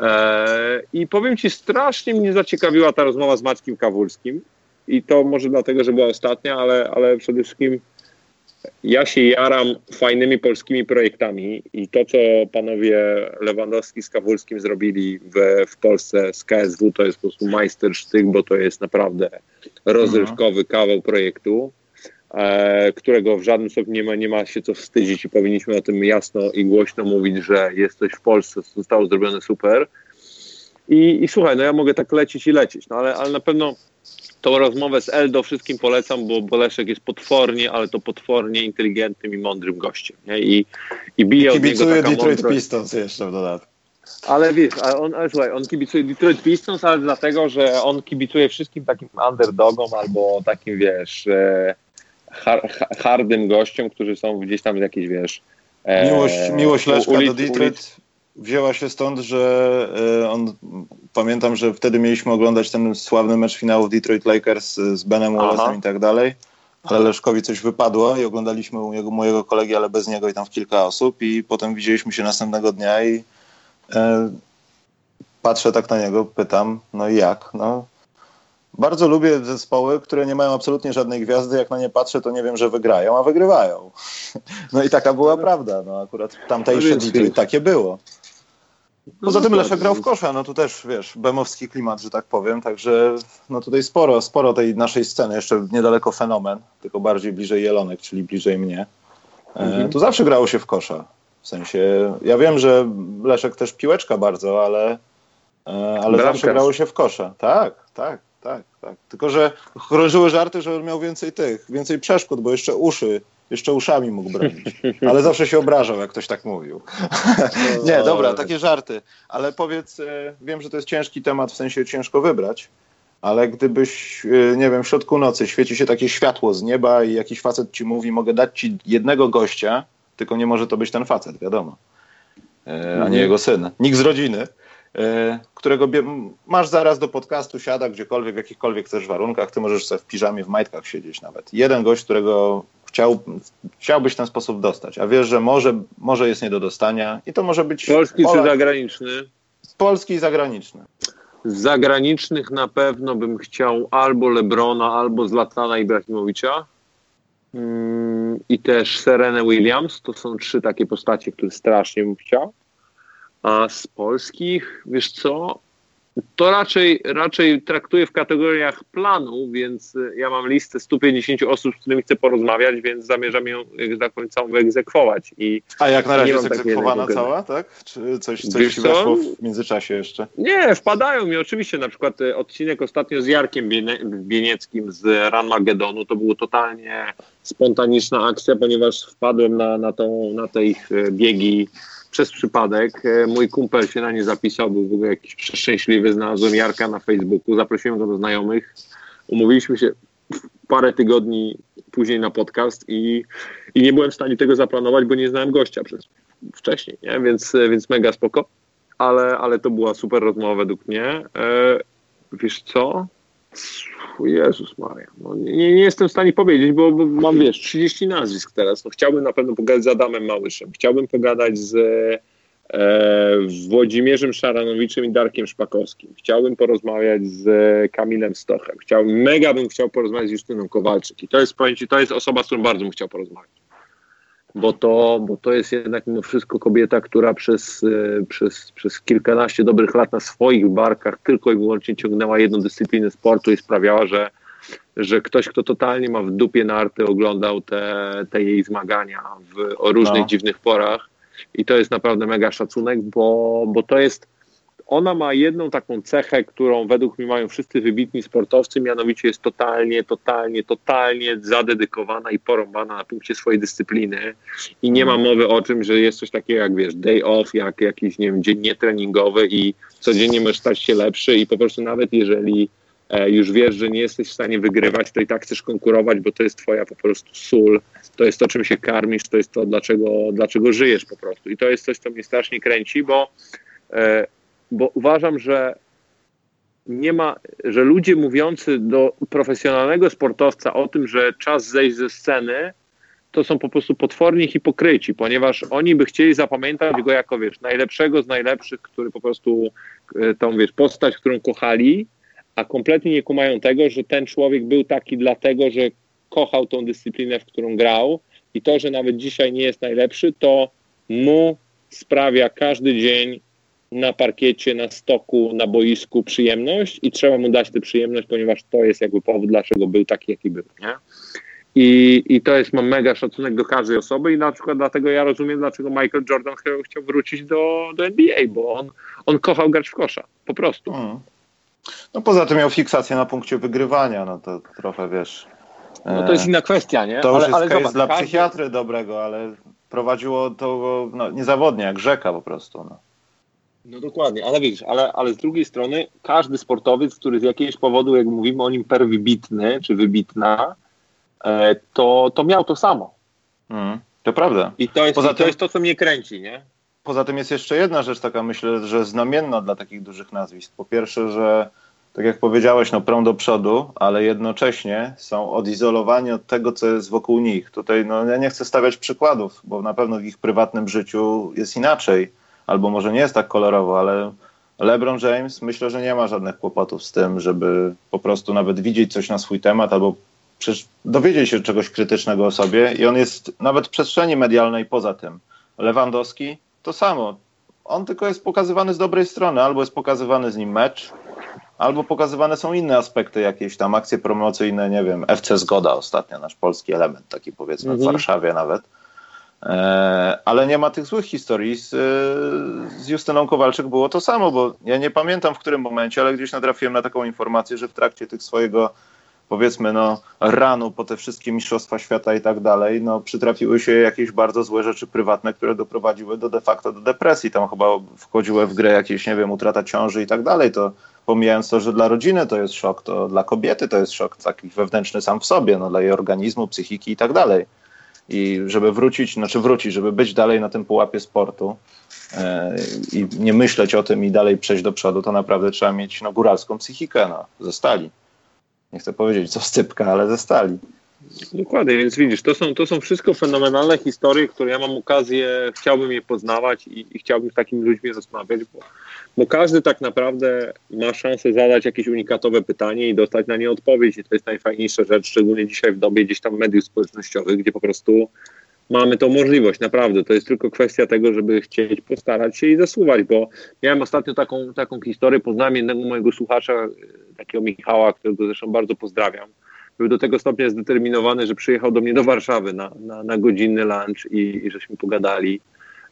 Eee, I powiem Ci, strasznie mnie zaciekawiła ta rozmowa z Mackiem Kawulskim i to może dlatego, że była ostatnia, ale, ale przede wszystkim ja się jaram fajnymi polskimi projektami i to, co panowie Lewandowski z Kawulskim zrobili w, w Polsce z KSW, to jest po prostu majstersztyk, bo to jest naprawdę rozrywkowy kawał projektu, e, którego w żadnym stopniu nie ma, nie ma się co wstydzić i powinniśmy o tym jasno i głośno mówić, że jest coś w Polsce, co zostało zrobione super. I, i słuchaj, no ja mogę tak lecieć i lecieć, no ale, ale na pewno tą rozmowę z Eldo wszystkim polecam, bo Boleszek jest potwornie, ale to potwornie inteligentnym i mądrym gościem. Nie? I, i bije od niego taka Detroit mądrość. Pistons jeszcze w dodatku. Ale wiesz, ale on, ale słuchaj, on kibicuje Detroit Pistons, ale dlatego, że on kibicuje wszystkim takim underdogom albo takim, wiesz, e, hardym gościom, którzy są gdzieś tam jakieś, wiesz... E, miłość, miłość Leszka ulic, do Detroit ulic, wzięła się stąd, że e, on, pamiętam, że wtedy mieliśmy oglądać ten sławny mecz finału Detroit Lakers z Benem Wallace'em i tak dalej, ale Leszkowi coś wypadło i oglądaliśmy u mojego, mojego kolegi, ale bez niego i tam w kilka osób i potem widzieliśmy się następnego dnia i e, patrzę tak na niego, pytam, no i jak? No, bardzo lubię zespoły, które nie mają absolutnie żadnej gwiazdy. Jak na nie patrzę, to nie wiem, że wygrają, a wygrywają. No i taka była prawda. No akurat tamtejsze Detroit takie było. Poza tym Leszek grał w kosza, no tu też, wiesz, bemowski klimat, że tak powiem, także no tutaj sporo, sporo tej naszej sceny, jeszcze niedaleko fenomen, tylko bardziej bliżej Jelonek, czyli bliżej mnie. E, mhm. Tu zawsze grało się w kosza, w sensie, ja wiem, że Leszek też piłeczka bardzo, ale, e, ale zawsze grało się w kosza. Tak, tak, tak, tak. Tylko, że krążyły żarty, że miał więcej tych, więcej przeszkód, bo jeszcze uszy jeszcze uszami mógł bronić. Ale zawsze się obrażał, jak ktoś tak mówił. nie, dobra, takie żarty. Ale powiedz, e, wiem, że to jest ciężki temat, w sensie ciężko wybrać, ale gdybyś, e, nie wiem, w środku nocy świeci się takie światło z nieba i jakiś facet ci mówi, mogę dać ci jednego gościa, tylko nie może to być ten facet, wiadomo, e, a nie mhm. jego syn. Nikt z rodziny którego masz zaraz do podcastu, siada gdziekolwiek, w jakichkolwiek chcesz warunkach, ty możesz sobie w piżamie, w majtkach siedzieć nawet. Jeden gość, którego chciał, chciałbyś w ten sposób dostać, a wiesz, że może, może jest nie do dostania i to może być... Polski Polak, czy zagraniczny? Polski i zagraniczny. Z zagranicznych na pewno bym chciał albo Lebrona, albo Zlatana Ibrahimowicza mm, i też Serenę Williams. To są trzy takie postacie, które strasznie bym chciał. A z polskich, wiesz co, to raczej, raczej traktuję w kategoriach planu, więc y, ja mam listę 150 osób, z którymi chcę porozmawiać, więc zamierzam ją, jak tak powiem, całą wyegzekwować. I A jak na razie jest egzekwowana cała, tak? Czy coś, coś ci weszło w międzyczasie jeszcze? Nie, wpadają mi oczywiście, na przykład y, odcinek ostatnio z Jarkiem Bienieckim z Ranmagedonu, to było totalnie spontaniczna akcja, ponieważ wpadłem na, na, tą, na te ich y, biegi przez przypadek. E, mój kumpel się na nie zapisał, był w ogóle jakiś przeszczęśliwy, znalazłem Jarka na Facebooku, zaprosiłem go do znajomych, umówiliśmy się parę tygodni później na podcast i, i nie byłem w stanie tego zaplanować, bo nie znałem gościa przez wcześniej, nie? Więc, więc mega spoko, ale, ale to była super rozmowa według mnie. E, wiesz co? Jezus Maria, no nie, nie, jestem w stanie powiedzieć, bo, mam, wiesz, 30 nazwisk teraz. No, chciałbym na pewno pogadać z Adamem Małyszem, chciałbym pogadać z e, Włodzimierzem Szaranowiczem i Darkiem Szpakowskim. Chciałbym porozmawiać z Kamilem Stochem. Chciałbym, mega bym chciał porozmawiać z Justyną Kowalczyk. I to jest, powiem ci, to jest osoba, z którą bardzo bym chciał porozmawiać bo to, bo to jest jednak mimo wszystko kobieta, która przez, e, przez, przez kilkanaście dobrych lat na swoich barkach tylko i wyłącznie ciągnęła jedną dyscyplinę sportu i sprawiała, że, że ktoś, kto totalnie ma w dupie narty, oglądał te, te jej zmagania w, o różnych no. dziwnych porach. I to jest naprawdę mega szacunek, bo, bo to jest ona ma jedną taką cechę, którą według mnie mają wszyscy wybitni sportowcy, mianowicie jest totalnie, totalnie, totalnie zadedykowana i porąbana na punkcie swojej dyscypliny i nie ma mowy o czym, że jest coś takiego jak, wiesz, day off, jak jakiś, nie wiem, dzień nietreningowy i codziennie możesz stać się lepszy i po prostu nawet jeżeli e, już wiesz, że nie jesteś w stanie wygrywać, to i tak chcesz konkurować, bo to jest twoja po prostu sól, to jest to, czym się karmisz, to jest to, dlaczego, dlaczego żyjesz po prostu. I to jest coś, co mnie strasznie kręci, bo e, bo uważam, że nie ma, że ludzie mówiący do profesjonalnego sportowca o tym, że czas zejść ze sceny, to są po prostu potworni hipokryci, ponieważ oni by chcieli zapamiętać go jako, wiesz, najlepszego z najlepszych, który po prostu e, tą, wiesz, postać, którą kochali, a kompletnie nie kumają tego, że ten człowiek był taki dlatego, że kochał tą dyscyplinę, w którą grał i to, że nawet dzisiaj nie jest najlepszy, to mu sprawia każdy dzień na parkiecie, na stoku, na boisku przyjemność i trzeba mu dać tę przyjemność, ponieważ to jest jakby powód, dlaczego był taki, jaki był. Nie? I, I to jest, mam mega szacunek do każdej osoby i na przykład dlatego ja rozumiem, dlaczego Michael Jordan chciał wrócić do, do NBA, bo on, on kochał grać w kosza, po prostu. Hmm. No poza tym miał fiksację na punkcie wygrywania, no to trochę wiesz... No to jest inna kwestia, nie? To już ale, jest ale zobacz, dla każdy... psychiatry dobrego, ale prowadziło to no, niezawodnie, jak rzeka po prostu. No. No dokładnie, ale widzisz, ale, ale z drugiej strony każdy sportowiec, który z jakiegoś powodu, jak mówimy o nim per wybitny czy wybitna, e, to, to miał to samo. Mm, to prawda. I to jest, Poza i to, tym, jest to, co mnie kręci, nie? Poza tym jest jeszcze jedna rzecz taka, myślę, że znamienna dla takich dużych nazwisk. Po pierwsze, że tak jak powiedziałeś, no prą do przodu, ale jednocześnie są odizolowani od tego, co jest wokół nich. Tutaj no, ja nie chcę stawiać przykładów, bo na pewno w ich prywatnym życiu jest inaczej albo może nie jest tak kolorowo, ale LeBron James myślę, że nie ma żadnych kłopotów z tym, żeby po prostu nawet widzieć coś na swój temat albo dowiedzieć się czegoś krytycznego o sobie i on jest nawet w przestrzeni medialnej poza tym. Lewandowski to samo. On tylko jest pokazywany z dobrej strony, albo jest pokazywany z nim mecz, albo pokazywane są inne aspekty, jakieś tam akcje promocyjne, nie wiem, FC Zgoda ostatnio, nasz polski element, taki powiedzmy w mhm. Warszawie nawet ale nie ma tych złych historii. Z, z Justyną Kowalczyk było to samo, bo ja nie pamiętam w którym momencie, ale gdzieś natrafiłem na taką informację, że w trakcie tych swojego powiedzmy, no, ranu po te wszystkie mistrzostwa świata i tak dalej, no, przytrafiły się jakieś bardzo złe rzeczy prywatne, które doprowadziły do de facto do depresji. Tam chyba wchodziły w grę jakieś, nie wiem, utrata ciąży i tak dalej. To pomijając to, że dla rodziny to jest szok, to dla kobiety to jest szok taki wewnętrzny sam w sobie, no, dla jej organizmu, psychiki i tak dalej. I żeby wrócić, znaczy wrócić, żeby być dalej na tym pułapie sportu e, i nie myśleć o tym i dalej przejść do przodu, to naprawdę trzeba mieć no, góralską psychikę, no, ze stali. Nie chcę powiedzieć co stypka, ale ze stali. Dokładnie, więc widzisz, to są, to są wszystko fenomenalne historie, które ja mam okazję, chciałbym je poznawać i, i chciałbym z takimi ludźmi rozmawiać, bo, bo każdy tak naprawdę ma szansę zadać jakieś unikatowe pytanie i dostać na nie odpowiedź i to jest najfajniejsza rzecz, szczególnie dzisiaj w dobie gdzieś tam mediów społecznościowych, gdzie po prostu mamy tą możliwość, naprawdę. To jest tylko kwestia tego, żeby chcieć postarać się i zasuwać, bo miałem ostatnio taką, taką historię, poznałem jednego mojego słuchacza, takiego Michała, którego zresztą bardzo pozdrawiam, był do tego stopnia zdeterminowany, że przyjechał do mnie do Warszawy na, na, na godzinny lunch i, i żeśmy pogadali.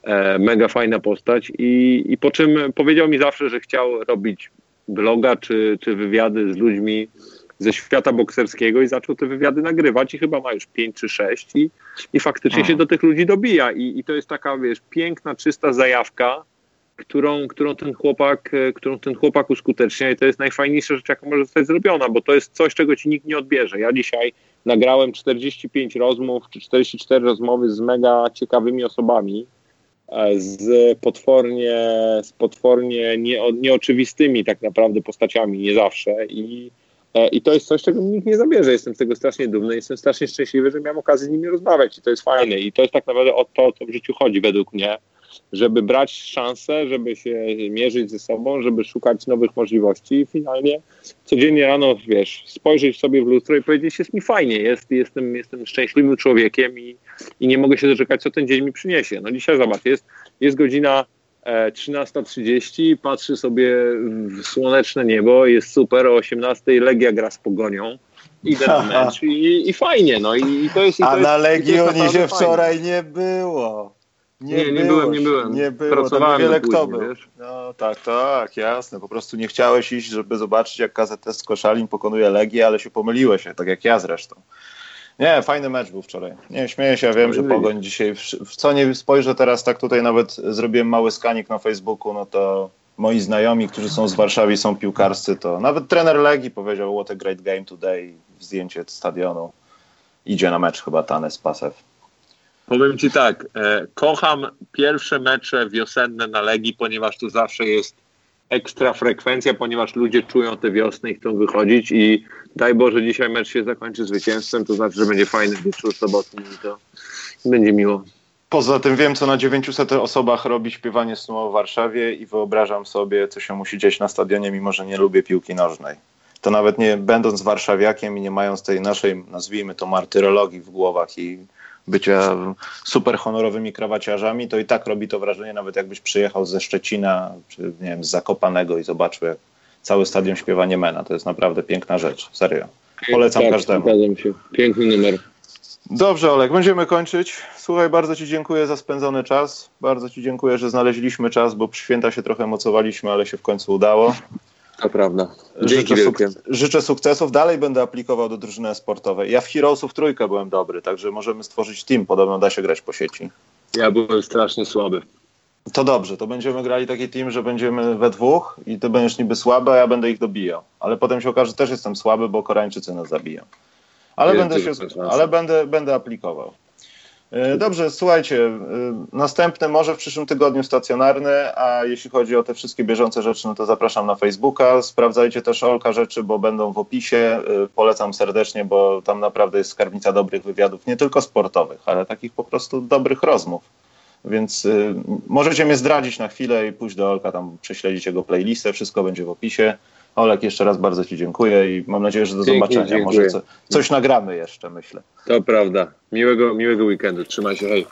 E, mega fajna postać I, i po czym powiedział mi zawsze, że chciał robić bloga czy, czy wywiady z ludźmi ze świata bokserskiego i zaczął te wywiady nagrywać i chyba ma już pięć czy sześć i, i faktycznie się do tych ludzi dobija. I, i to jest taka, wiesz, piękna, czysta zajawka, którą, którą, ten chłopak, e, którą ten chłopak uskutecznia i to jest najfajniejsza rzecz, jaka może zostać zrobiona, bo to jest coś, czego ci nikt nie odbierze. Ja dzisiaj nagrałem 45 rozmów, czy 44 rozmowy z mega ciekawymi osobami, z potwornie, z potwornie nie, nieoczywistymi tak naprawdę postaciami, nie zawsze i e, i to jest coś, czego nikt nie zabierze. Jestem z tego strasznie dumny, jestem strasznie szczęśliwy, że miałem okazję z nimi rozmawiać i to jest fajne. I to jest tak naprawdę o to, co w życiu chodzi według mnie żeby brać szansę, żeby się mierzyć ze sobą, żeby szukać nowych możliwości i finalnie codziennie rano, wiesz, spojrzeć sobie w lustro i powiedzieć, jest mi fajnie, jest, jestem, jestem szczęśliwym człowiekiem i, i nie mogę się doczekać, co ten dzień mi przyniesie. No dzisiaj zobacz, jest, jest godzina 13.30, e, patrzy sobie w słoneczne niebo, jest super, o 18.00 Legia gra z Pogonią, idę na mecz i, i fajnie, no i, i to jest... I to A jest, na Legii się wczoraj nie było. Nie, nie, nie byłem, nie byłem. Nie było, Pracowałem wiele kto był. Wiesz? No tak, tak, jasne. Po prostu nie chciałeś iść, żeby zobaczyć, jak KZS Koszalin pokonuje Legię, ale się pomyliłeś, tak jak ja zresztą. Nie, fajny mecz był wczoraj. Nie, śmieję się, ja wiem, że Pogoń dzisiaj, w co nie spojrzę teraz, tak tutaj nawet zrobiłem mały skanik na Facebooku, no to moi znajomi, którzy są z Warszawy są piłkarscy, to nawet trener Legii powiedział, what a great game today, zdjęcie stadionu. Idzie na mecz chyba Tanes Pasew. Powiem Ci tak, e, kocham pierwsze mecze wiosenne na Legii, ponieważ tu zawsze jest ekstra frekwencja, ponieważ ludzie czują tę wiosnę i chcą wychodzić i daj Boże dzisiaj mecz się zakończy zwycięstwem, to znaczy, że będzie fajny wieczór sobotni i to będzie miło. Poza tym wiem, co na 900 osobach robi śpiewanie snu w Warszawie i wyobrażam sobie, co się musi dziać na stadionie, mimo że nie lubię piłki nożnej. To nawet nie będąc warszawiakiem i nie mając tej naszej, nazwijmy to, martyrologii w głowach i bycia super honorowymi krawaciarzami, to i tak robi to wrażenie, nawet jakbyś przyjechał ze Szczecina, czy nie wiem, z Zakopanego i zobaczył, jak cały stadion śpiewa Niemena. To jest naprawdę piękna rzecz, serio. Polecam tak, każdemu. Zgadzam się. Piękny numer. Dobrze, Olek, będziemy kończyć. Słuchaj, bardzo Ci dziękuję za spędzony czas. Bardzo Ci dziękuję, że znaleźliśmy czas, bo przy święta się trochę mocowaliśmy, ale się w końcu udało. To prawda. Życzę, suk życzę, sukcesów. Dalej będę aplikował do drużyny sportowej. Ja w Heroesów trójkę byłem dobry, także możemy stworzyć team. Podobno da się grać po sieci. Ja byłem strasznie słaby. To dobrze, to będziemy grali taki team, że będziemy we dwóch i ty będziesz niby słaby, a ja będę ich dobijał. Ale potem się okaże, że też jestem słaby, bo Koreańczycy nas zabiją. Ale, będę, się, ale będę, będę aplikował. E, dobrze, słuchajcie, e, następny może w przyszłym tygodniu stacjonarny, a jeśli chodzi o te wszystkie bieżące rzeczy, no to zapraszam na Facebooka. Sprawdzajcie też Olka rzeczy, bo będą w opisie. E, polecam serdecznie, bo tam naprawdę jest skarbnica dobrych wywiadów, nie tylko sportowych, ale takich po prostu dobrych rozmów. Więc możecie mnie zdradzić na chwilę i pójść do Olka, tam prześledzić jego playlistę, wszystko będzie w opisie. Olek, jeszcze raz bardzo Ci dziękuję i mam nadzieję, że do Pięknie, zobaczenia. Dziękuję. Może co, coś nagramy jeszcze, myślę. To prawda. Miłego, miłego weekendu. Trzymaj się, hej.